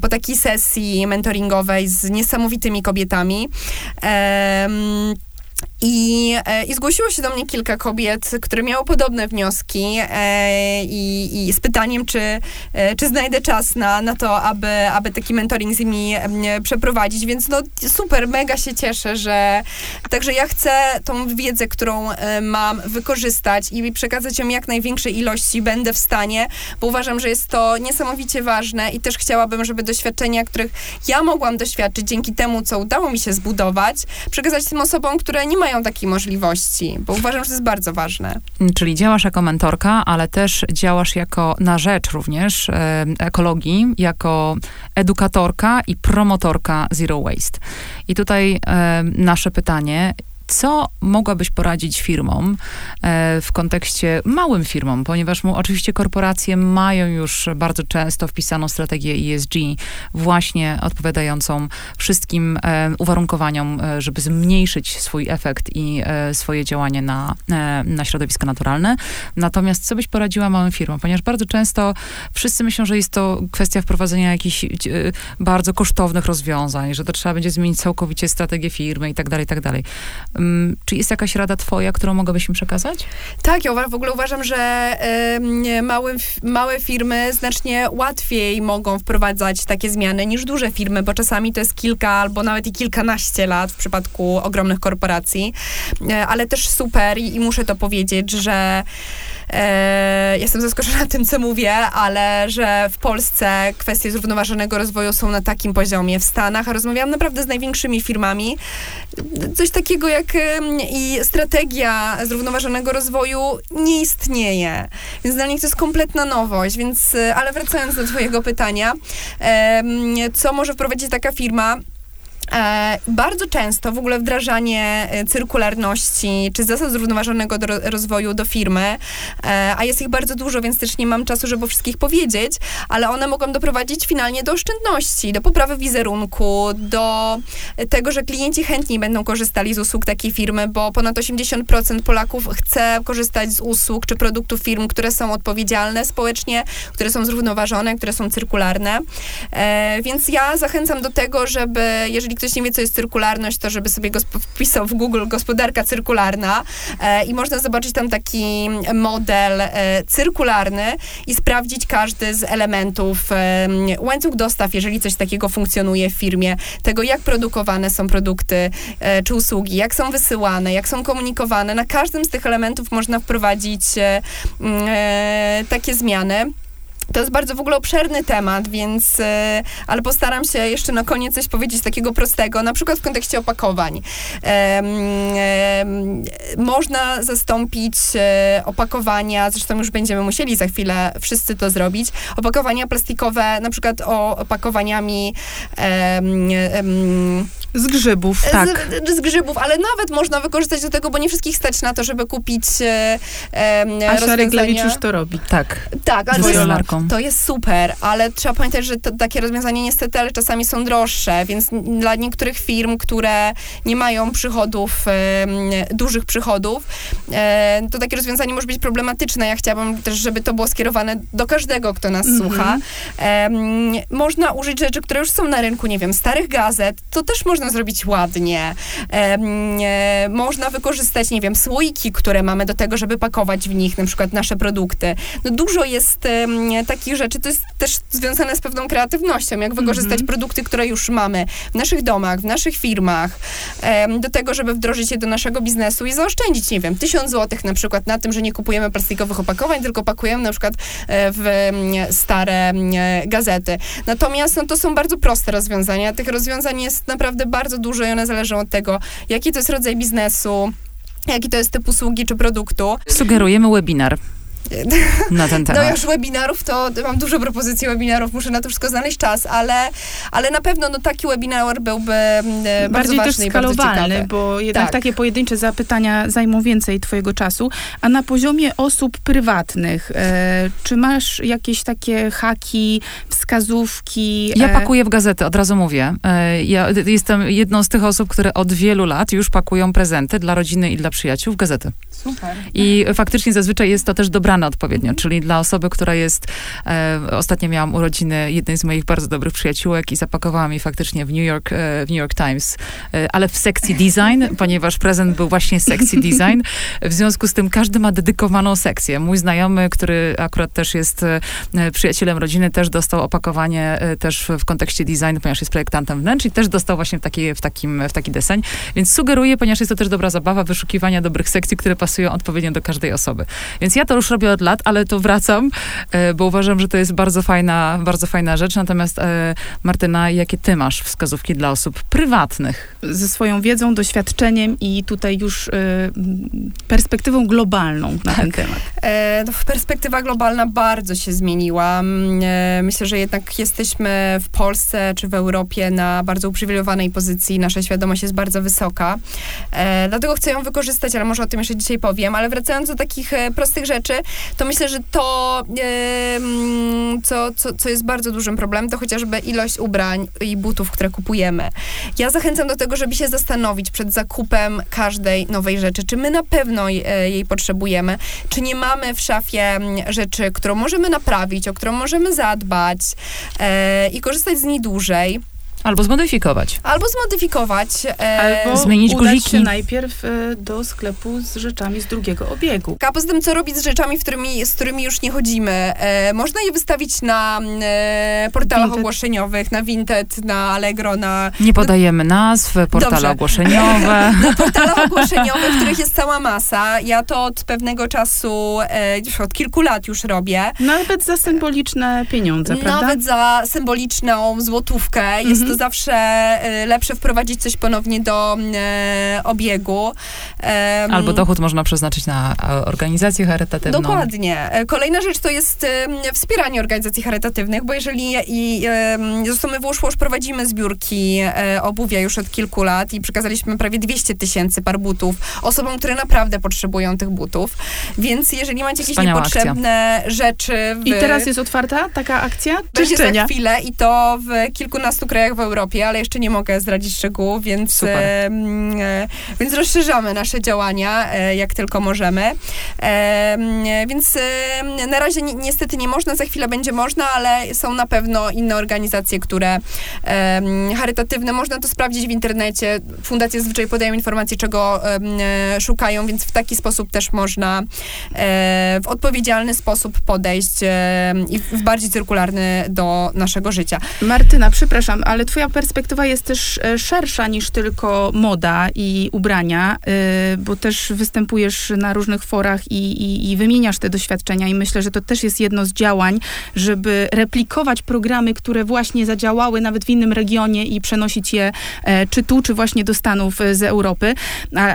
po takiej sesji mentoringowej z niesamowitymi kobietami. I, e, I zgłosiło się do mnie kilka kobiet, które miały podobne wnioski e, i, i z pytaniem, czy, e, czy znajdę czas na, na to, aby, aby taki mentoring z nimi przeprowadzić. Więc no super, mega się cieszę, że także ja chcę tą wiedzę, którą mam, wykorzystać i przekazać ją jak największej ilości będę w stanie, bo uważam, że jest to niesamowicie ważne i też chciałabym, żeby doświadczenia, których ja mogłam doświadczyć dzięki temu, co udało mi się zbudować, przekazać tym osobom, które nie mają takiej możliwości, bo uważam, że to jest bardzo ważne. Czyli działasz jako mentorka, ale też działasz jako na rzecz również e, ekologii, jako edukatorka i promotorka Zero Waste. I tutaj e, nasze pytanie. Co mogłabyś poradzić firmom e, w kontekście małym firmom, ponieważ mu, oczywiście korporacje mają już bardzo często wpisaną strategię ESG, właśnie odpowiadającą wszystkim e, uwarunkowaniom, e, żeby zmniejszyć swój efekt i swoje działanie na, na środowisko naturalne. Natomiast co byś poradziła małym firmom? Ponieważ bardzo często wszyscy myślą, że jest to kwestia wprowadzenia jakichś bardzo kosztownych rozwiązań, że to trzeba będzie zmienić całkowicie strategię firmy i tak dalej, i tak dalej. Mm, Czy jest jakaś rada twoja, którą mogłabyś im przekazać? Tak, ja w ogóle uważam, że małe, małe firmy znacznie łatwiej mogą wprowadzać takie zmiany niż duże firmy, bo czasami to jest kilka albo nawet i kilkanaście lat w przypadku ogromnych korporacji, E, ale też super i muszę to powiedzieć, że E, jestem zaskoczona tym, co mówię, ale że w Polsce kwestie zrównoważonego rozwoju są na takim poziomie. W Stanach, rozmawiałam naprawdę z największymi firmami, coś takiego jak i strategia zrównoważonego rozwoju nie istnieje. Więc dla nich to jest kompletna nowość. Więc, e, ale wracając do twojego pytania, em, co może wprowadzić taka firma? E, bardzo często w ogóle wdrażanie e, cyrkularności czy zasad zrównoważonego rozwoju do firmy, e, a jest ich bardzo dużo, więc też nie mam czasu, żeby o wszystkich powiedzieć, ale one mogą doprowadzić finalnie do oszczędności, do poprawy wizerunku, do tego, że klienci chętniej będą korzystali z usług takiej firmy, bo ponad 80% Polaków chce korzystać z usług czy produktów firm, które są odpowiedzialne społecznie, które są zrównoważone, które są cyrkularne. Więc ja zachęcam do tego, żeby, jeżeli ktoś nie wie, co jest cyrkularność, to żeby sobie wpisał w Google gospodarka cyrkularna e, i można zobaczyć tam taki model e, cyrkularny i sprawdzić każdy z elementów e, łańcuch dostaw, jeżeli coś takiego funkcjonuje w firmie, tego jak produkowane są produkty e, czy usługi, jak są wysyłane, jak są komunikowane. Na każdym z tych elementów można wprowadzić e, e, takie zmiany. To jest bardzo w ogóle obszerny temat, więc, e, ale postaram się jeszcze na koniec coś powiedzieć takiego prostego, na przykład w kontekście opakowań. Można zastąpić e, opakowania, zresztą już będziemy musieli za chwilę wszyscy to zrobić, opakowania plastikowe, na przykład opakowaniami Z grzybów. Tak. z, z grzybów, ale nawet można wykorzystać do tego, bo nie wszystkich stać na to, żeby kupić e, Asia rozwiązania. Reglewicz już to robi. Tak, Tak, ale to jest, to jest super, ale trzeba pamiętać, że to, takie rozwiązania niestety, ale czasami są droższe, więc dla niektórych firm, które nie mają przychodów, em, dużych przychodów, e, to takie rozwiązanie może być problematyczne. Ja chciałabym też, żeby to było skierowane do każdego, kto nas Mhm. słucha. Em, można użyć rzeczy, które już są na rynku, nie wiem, starych gazet, to też można można zrobić ładnie. E, można wykorzystać, nie wiem, słoiki, które mamy do tego, żeby pakować w nich na przykład nasze produkty. No dużo jest takich rzeczy, to jest też związane z pewną kreatywnością, jak wykorzystać Mhm. produkty, które już mamy w naszych domach, w naszych firmach, do tego, żeby wdrożyć je do naszego biznesu i zaoszczędzić, nie wiem, tysiąc złotych na przykład na tym, że nie kupujemy plastikowych opakowań, tylko pakujemy na przykład e, w mm, stare mm, gazety. Natomiast no, to są bardzo proste rozwiązania. Tych rozwiązań jest naprawdę bardzo dużo i one zależą od tego, jaki to jest rodzaj biznesu, jaki to jest typ usługi czy produktu. Sugerujemy webinar na ten No temat. już webinarów, to mam dużo propozycji webinarów, muszę na to wszystko znaleźć czas, ale, ale na pewno no, taki webinar byłby mm, e, bardzo Bardziej też ważny i bardzo skalowalny, bo jednak Tak. takie pojedyncze zapytania zajmą więcej twojego czasu. A na poziomie osób prywatnych, e, czy masz jakieś takie haki, wskazówki? Ja e, pakuję w gazety, od razu mówię. E, Ja jestem jedną z tych osób, które od wielu lat już pakują prezenty dla rodziny i dla przyjaciół w gazety. Super. I faktycznie zazwyczaj jest to też dobrane odpowiednio, czyli dla osoby, która jest, e, ostatnio miałam urodziny jednej z moich bardzo dobrych przyjaciółek i zapakowałam jej faktycznie w New York, e, w New York Times, e, ale w sexy design, [laughs] ponieważ prezent był właśnie sexy design. W związku z tym każdy ma dedykowaną sekcję. Mój znajomy, który akurat też jest e, przyjacielem rodziny, też dostał opakowanie e, też w kontekście designu, ponieważ jest projektantem wnętrz i też dostał właśnie w taki, w takim, w taki deseń. Więc sugeruję, ponieważ jest to też dobra zabawa, wyszukiwania dobrych sekcji, które pasują odpowiednio do każdej osoby. Więc ja to już robię od lat, ale to wracam, e, bo uważam, że to jest bardzo fajna, bardzo fajna rzecz. Natomiast e, Martyna, jakie ty masz wskazówki dla osób prywatnych? Ze swoją wiedzą, doświadczeniem i tutaj już e, perspektywą globalną na ten temat. No, perspektywa globalna bardzo się zmieniła. Mm, myślę, że jednak jesteśmy w Polsce czy w Europie na bardzo uprzywilejowanej pozycji. Nasza świadomość jest bardzo wysoka. Dlatego chcę ją wykorzystać, ale może o tym jeszcze dzisiaj powiem. Ale wracając do takich e, prostych rzeczy, to myślę, że to, co, co, co jest bardzo dużym problemem, to chociażby ilość ubrań i butów, które kupujemy. Ja zachęcam do tego, żeby się zastanowić przed zakupem każdej nowej rzeczy, czy my na pewno e, jej potrzebujemy, czy nie mamy w szafie mm, rzeczy, którą możemy naprawić, o którą możemy zadbać e, i korzystać z niej dłużej, Albo zmodyfikować. albo zmodyfikować. E, Albo Zmienić udać guziki. się najpierw e, do sklepu z rzeczami z drugiego obiegu. A poza tym, co robić z rzeczami, w którymi, z którymi już nie chodzimy? E, można je wystawić na e, portalach Vinted. ogłoszeniowych, na Vinted, na Allegro, na Nie podajemy nazw, portale Dobrze. ogłoszeniowe. [laughs] portalach ogłoszeniowych, których jest cała masa. Ja to od pewnego czasu, e, już od kilku lat już robię. Nawet za symboliczne pieniądze, prawda? Nawet za symboliczną złotówkę. Jest Mhm. to zawsze e, lepsze wprowadzić coś ponownie do e, obiegu. Em, Albo dochód można przeznaczyć na e, organizację charytatywną. Dokładnie. E, Kolejna rzecz to jest wspieranie organizacji charytatywnych, bo jeżeli i, em, zresztą my w Łuszłosz prowadzimy zbiórki e, obuwia już od kilku lat i przekazaliśmy prawie 200 tysięcy par butów osobom, które naprawdę potrzebują tych butów. Więc jeżeli macie jakieś Wspaniała akcja. niepotrzebne rzeczy w... I teraz jest otwarta taka akcja Będzie za czyszczenia. chwilę i to w kilkunastu krajach w Europie, ale jeszcze nie mogę zdradzić szczegółów, więc, e, więc rozszerzamy nasze działania, e, jak tylko możemy. Em, więc na razie ni niestety nie można, za chwilę będzie można, ale są na pewno inne organizacje, które charytatywne, można to sprawdzić w internecie. Fundacje zazwyczaj podają informacje, czego e, szukają, więc w taki sposób też można e, w odpowiedzialny sposób podejść e, i w bardziej cyrkularny do naszego życia. Martyna, przepraszam, ale twoja perspektywa jest też e, szersza niż tylko moda i ubrania, e, bo też występujesz na różnych forach i, i, i wymieniasz te doświadczenia i myślę, że to też jest jedno z działań, żeby replikować programy, które właśnie zadziałały nawet w innym regionie i przenosić je e, czy tu, czy właśnie do Stanów z Europy.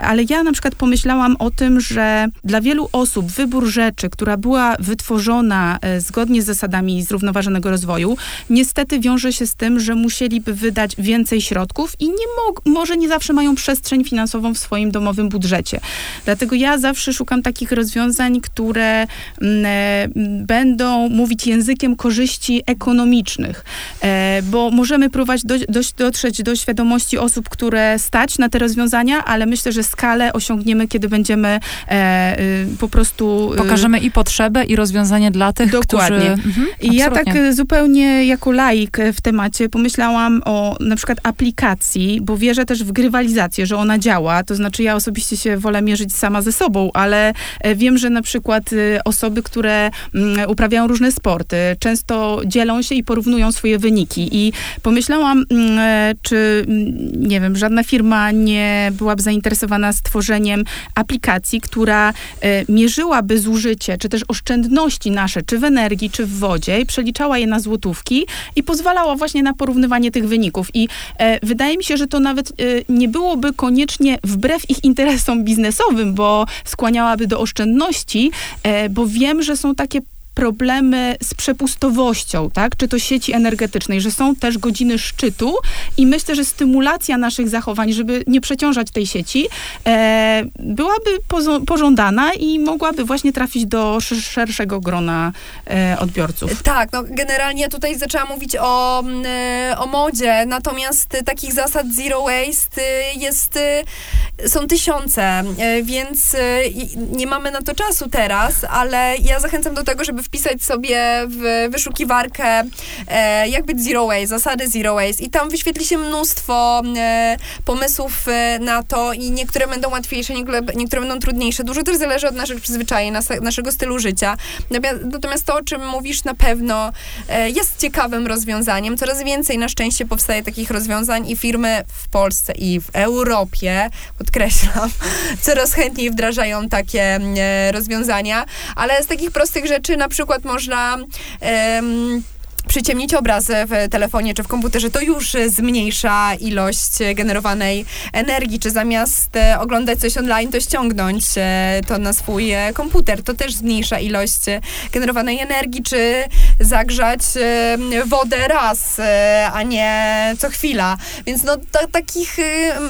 Ale ja na przykład pomyślałam o tym, że dla wielu osób wybór rzeczy, która była wytworzona zgodnie z zasadami zrównoważonego rozwoju, niestety wiąże się z tym, że musieliby wydać więcej środków i nie mog- może nie zawsze mają przestrzeń finansową w swoim domowym budżecie. Dlatego ja zawsze szukam takich rozwiązań, które mm, e, m, będą mówić językiem korzyści ekonomicznych, e, bo możemy próbować do, dość dotrzeć do świadomości osób, które stać na te rozwiązania, ale myślę, że skalę osiągniemy, kiedy będziemy e, y, po prostu... y, Pokażemy i potrzebę, i rozwiązanie dla tych, Dokładnie. którzy... Mhm, i ja tak e, zupełnie jako laik e, w temacie pomyślałam, o na przykład aplikacji, bo wierzę też w grywalizację, że ona działa. To znaczy, ja osobiście się wolę mierzyć sama ze sobą, ale e, wiem, że na przykład y, osoby, które mm, uprawiają różne sporty, często dzielą się i porównują swoje wyniki. I pomyślałam, mm, e, czy mm, nie wiem, żadna firma nie byłaby zainteresowana stworzeniem aplikacji, która e, mierzyłaby zużycie, czy też oszczędności nasze, czy w energii, czy w wodzie, i przeliczała je na złotówki i pozwalała właśnie na porównywanie tych wyników. I e, wydaje mi się, że to nawet e, nie byłoby koniecznie wbrew ich interesom biznesowym, bo skłaniałaby do oszczędności, e, bo wiem, że są takie problemy z przepustowością, tak? Czy to sieci energetycznej, że są też godziny szczytu i myślę, że stymulacja naszych zachowań, żeby nie przeciążać tej sieci, e, byłaby pożądana i mogłaby właśnie trafić do sz- szerszego grona e, odbiorców. Tak, no generalnie tutaj zaczęłam mówić o, mm, e, o modzie, natomiast takich zasad zero waste e, jest, e, są tysiące, e, więc nie mamy na to czasu teraz, ale ja zachęcam do tego, żeby wpisać sobie w wyszukiwarkę e, jak być zero waste, zasady zero waste i tam wyświetli się mnóstwo e, pomysłów e, na to i niektóre będą łatwiejsze, niektóre, niektóre będą trudniejsze. Dużo też zależy od naszych przyzwyczajeń, nas, naszego stylu życia. Natomiast, to, o czym mówisz, na pewno e, jest ciekawym rozwiązaniem. Coraz więcej na szczęście powstaje takich rozwiązań i firmy w Polsce i w Europie, podkreślam, [laughs] coraz chętniej wdrażają takie e, rozwiązania, ale z takich prostych rzeczy na przykład można em, przyciemnić obraz w telefonie czy w komputerze, to już zmniejsza ilość generowanej energii, czy zamiast e, oglądać coś online, to ściągnąć e, to na swój e, komputer. To też zmniejsza ilość generowanej energii, czy zagrzać wodę raz, a nie co chwila. Więc no ta, takich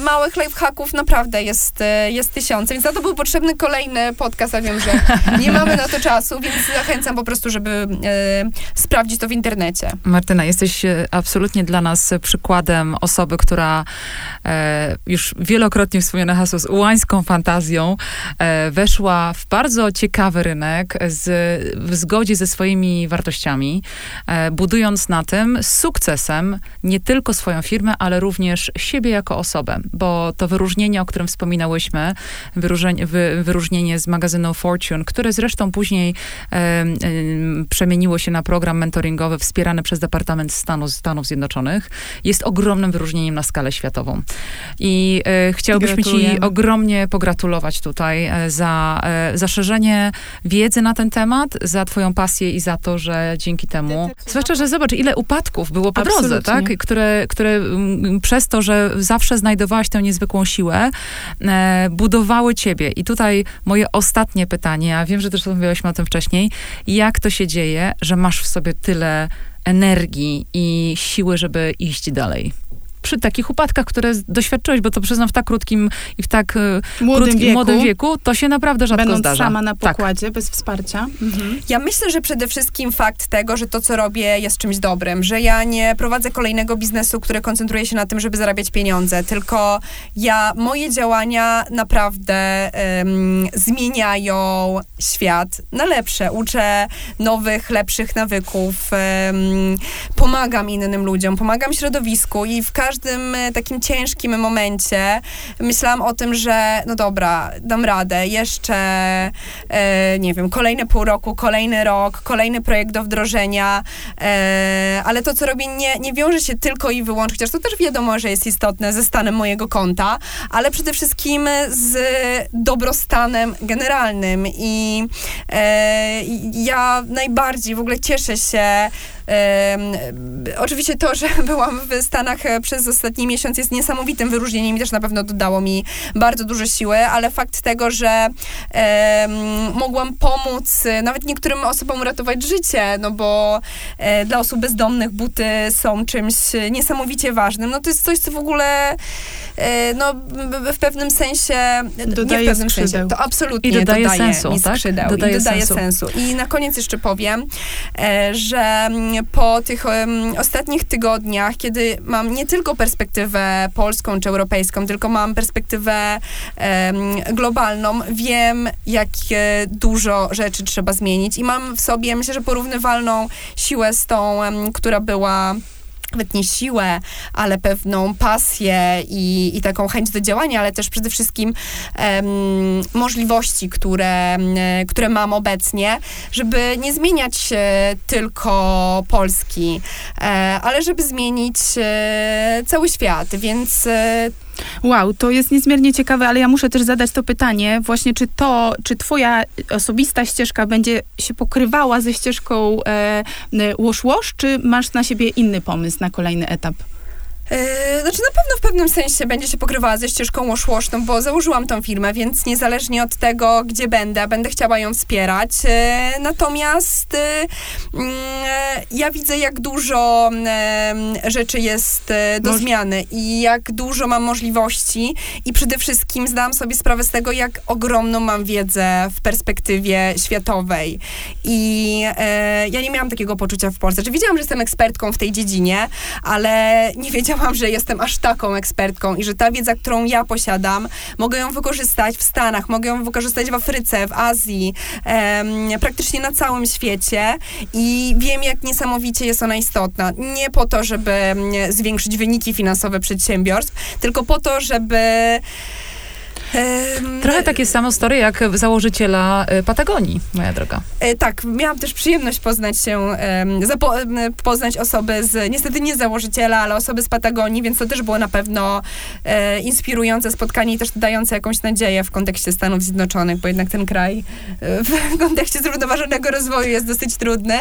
małych lifehacków naprawdę jest, jest tysiące, więc na to był potrzebny kolejny podcast, a wiem, że nie mamy na to czasu, więc zachęcam po prostu, żeby e, sprawdzić to w internecie. Martyna, jesteś e, absolutnie dla nas przykładem osoby, która e, już wielokrotnie wspomniane hasło z ułańską fantazją e, weszła w bardzo ciekawy rynek z, w zgodzie ze swoimi wartościami, e, budując na tym z sukcesem nie tylko swoją firmę, ale również siebie jako osobę, bo to wyróżnienie, o którym wspominałyśmy, wyróżnienie, wy, wyróżnienie z magazynu Fortune, które zresztą później przemieniło się na program mentoringowy wspierany przez Departament Stanu Stanów Zjednoczonych, jest ogromnym wyróżnieniem na skalę światową. I e, chciałbyśmy ci ogromnie pogratulować tutaj e, za, e, za szerzenie wiedzy na ten temat, za twoją pasję i za to, że dzięki temu, zwłaszcza, że zobacz, ile upadków było po drodze, Absolutnie. tak? Które, które mm, przez to, że zawsze znajdowałaś tę niezwykłą siłę, e, budowały ciebie. I tutaj moje ostatnie pytanie, a wiem, że też rozmawiałyśmy o tym wcześniej, jak to się dzieje, że masz w sobie tyle energii i siły, żeby iść dalej? Przy takich upadkach, które doświadczyłeś, bo to przyznam w tak krótkim i w tak e, Młodym krótkim, wieku, młodym wieku, to się naprawdę rzadko będąc zdarza. sama na Tak. pokładzie, bez wsparcia. Mhm. Ja myślę, że przede wszystkim fakt tego, że to, co robię, jest czymś dobrym, że ja nie prowadzę kolejnego biznesu, który koncentruje się na tym, żeby zarabiać pieniądze, tylko ja, moje działania naprawdę em, zmieniają świat na lepsze. Uczę nowych, lepszych nawyków, em, pomagam innym ludziom, pomagam środowisku i w każdym e, takim ciężkim momencie myślałam o tym, że no dobra, dam radę, jeszcze e, nie wiem, kolejne pół roku, kolejny rok, kolejny projekt do wdrożenia, e, ale to, co robię, nie, nie wiąże się tylko i wyłącznie, chociaż to też wiadomo, że jest istotne ze stanem mojego konta, ale przede wszystkim z dobrostanem generalnym i e, ja najbardziej w ogóle cieszę się oczywiście to, że [laughs] byłam w Stanach e, przez ostatni miesiąc jest niesamowitym wyróżnieniem i też na pewno dodało mi bardzo dużo siły, ale fakt tego, że mogłam pomóc e, nawet niektórym osobom uratować życie, no bo e, dla osób bezdomnych buty są czymś niesamowicie ważnym, no to jest coś, co w ogóle no w pewnym sensie, nie w Dodaje pewnym sensie, skrzydeł. to absolutnie I dodaje dodaje sensu, tak? Dodaje i dodaje sensu. sensu. I na koniec jeszcze powiem, że mm, po tych em, ostatnich tygodniach, kiedy mam nie tylko perspektywę polską czy europejską, tylko mam perspektywę em, globalną, wiem, jak e, dużo rzeczy trzeba zmienić i mam w sobie, myślę, że porównywalną siłę z tą, em, która była nawet nie siłę, ale pewną pasję i, i taką chęć do działania, ale też przede wszystkim możliwości, które, które mam obecnie, żeby nie zmieniać e, tylko Polski, e, ale żeby zmienić e, cały świat, więc Wow, to jest niezmiernie ciekawe, ale ja muszę też zadać to pytanie, właśnie czy to, czy twoja osobista ścieżka będzie się pokrywała ze ścieżką e, Wash Wash, czy masz na siebie inny pomysł na kolejny etap? Yy, Znaczy na pewno w pewnym sensie będzie się pokrywała ze ścieżką łoszłoszną, bo założyłam tą firmę, więc niezależnie od tego, gdzie będę, będę chciała ją wspierać. Yy, Natomiast yy, mm, ja widzę, jak dużo yy, rzeczy jest do Moż- zmiany i jak dużo mam możliwości i przede wszystkim zdałam sobie sprawę z tego, jak ogromną mam wiedzę w perspektywie światowej. I ja nie miałam takiego poczucia w Polsce. Czy wiedziałam, że jestem ekspertką w tej dziedzinie, ale nie wiedziałam, że jestem aż taką ekspertką i że ta wiedza, którą ja posiadam, mogę ją wykorzystać w Stanach, mogę ją wykorzystać w Afryce, w Azji, em, praktycznie na całym świecie i wiem, jak niesamowicie jest ona istotna. Nie po to, żeby mm, zwiększyć wyniki finansowe przedsiębiorstw, tylko po to, żeby Trochę takie samo story jak założyciela y, Patagonii, moja droga. E, tak, miałam też przyjemność poznać się, poznać osoby z, niestety nie założyciela, ale osoby z Patagonii, więc to też było na pewno e, inspirujące spotkanie i też dające jakąś nadzieję w kontekście Stanów Zjednoczonych, bo jednak ten kraj e, w [laughs] kontekście zrównoważonego rozwoju jest dosyć trudny,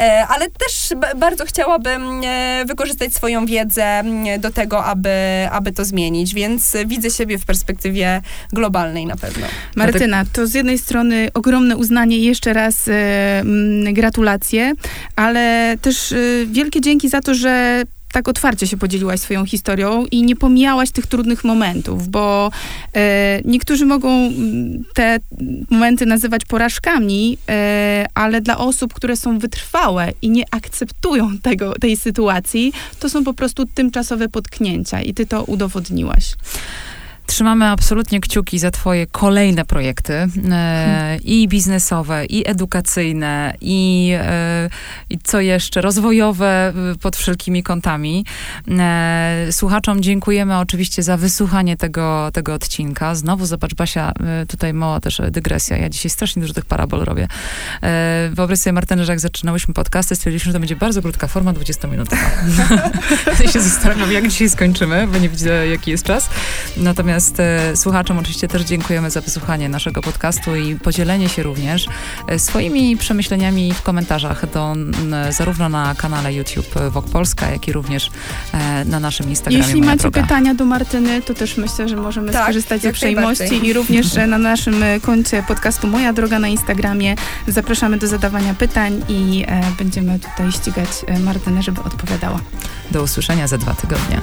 e, ale też ba- bardzo chciałabym e, wykorzystać swoją wiedzę do tego, aby, aby to zmienić, więc widzę siebie w perspektywie globalnej na pewno. Martyna, to z jednej strony ogromne uznanie i jeszcze raz gratulacje, ale też e, wielkie dzięki za to, że tak otwarcie się podzieliłaś swoją historią i nie pomijałaś tych trudnych momentów, bo e, niektórzy mogą te momenty nazywać porażkami, e, ale dla osób, które są wytrwałe i nie akceptują tego, tej sytuacji, to są po prostu tymczasowe potknięcia i ty to udowodniłaś. Trzymamy absolutnie kciuki za twoje kolejne projekty e, i biznesowe, i edukacyjne, i, e, i co jeszcze, rozwojowe y, pod wszelkimi kątami. E, słuchaczom dziękujemy oczywiście za wysłuchanie tego, tego odcinka. Znowu, zobacz, Basia, e, tutaj mała też dygresja. Ja dzisiaj strasznie dużo tych parabol robię. E, wyobraź sobie, Martyny, że jak zaczynałyśmy podcasty, stwierdziliśmy, że to będzie bardzo krótka forma, 20-minutowa. [laughs] ja się zastanawiam, jak dzisiaj skończymy, bo nie widzę, jaki jest czas. Natomiast e, słuchaczom oczywiście też dziękujemy za wysłuchanie naszego podcastu i podzielenie się również e, swoimi przemyśleniami w komentarzach do, zarówno na kanale YouTube Wok Polska, jak i również e, na naszym Instagramie. Jeśli moja macie droga. pytania do Martyny, to też myślę, że możemy Tak, skorzystać z uprzejmości i również na naszym koncie podcastu Moja Droga na Instagramie zapraszamy do zadawania pytań i będziemy tutaj ścigać Martynę, żeby odpowiadała. Do usłyszenia za dwa tygodnie.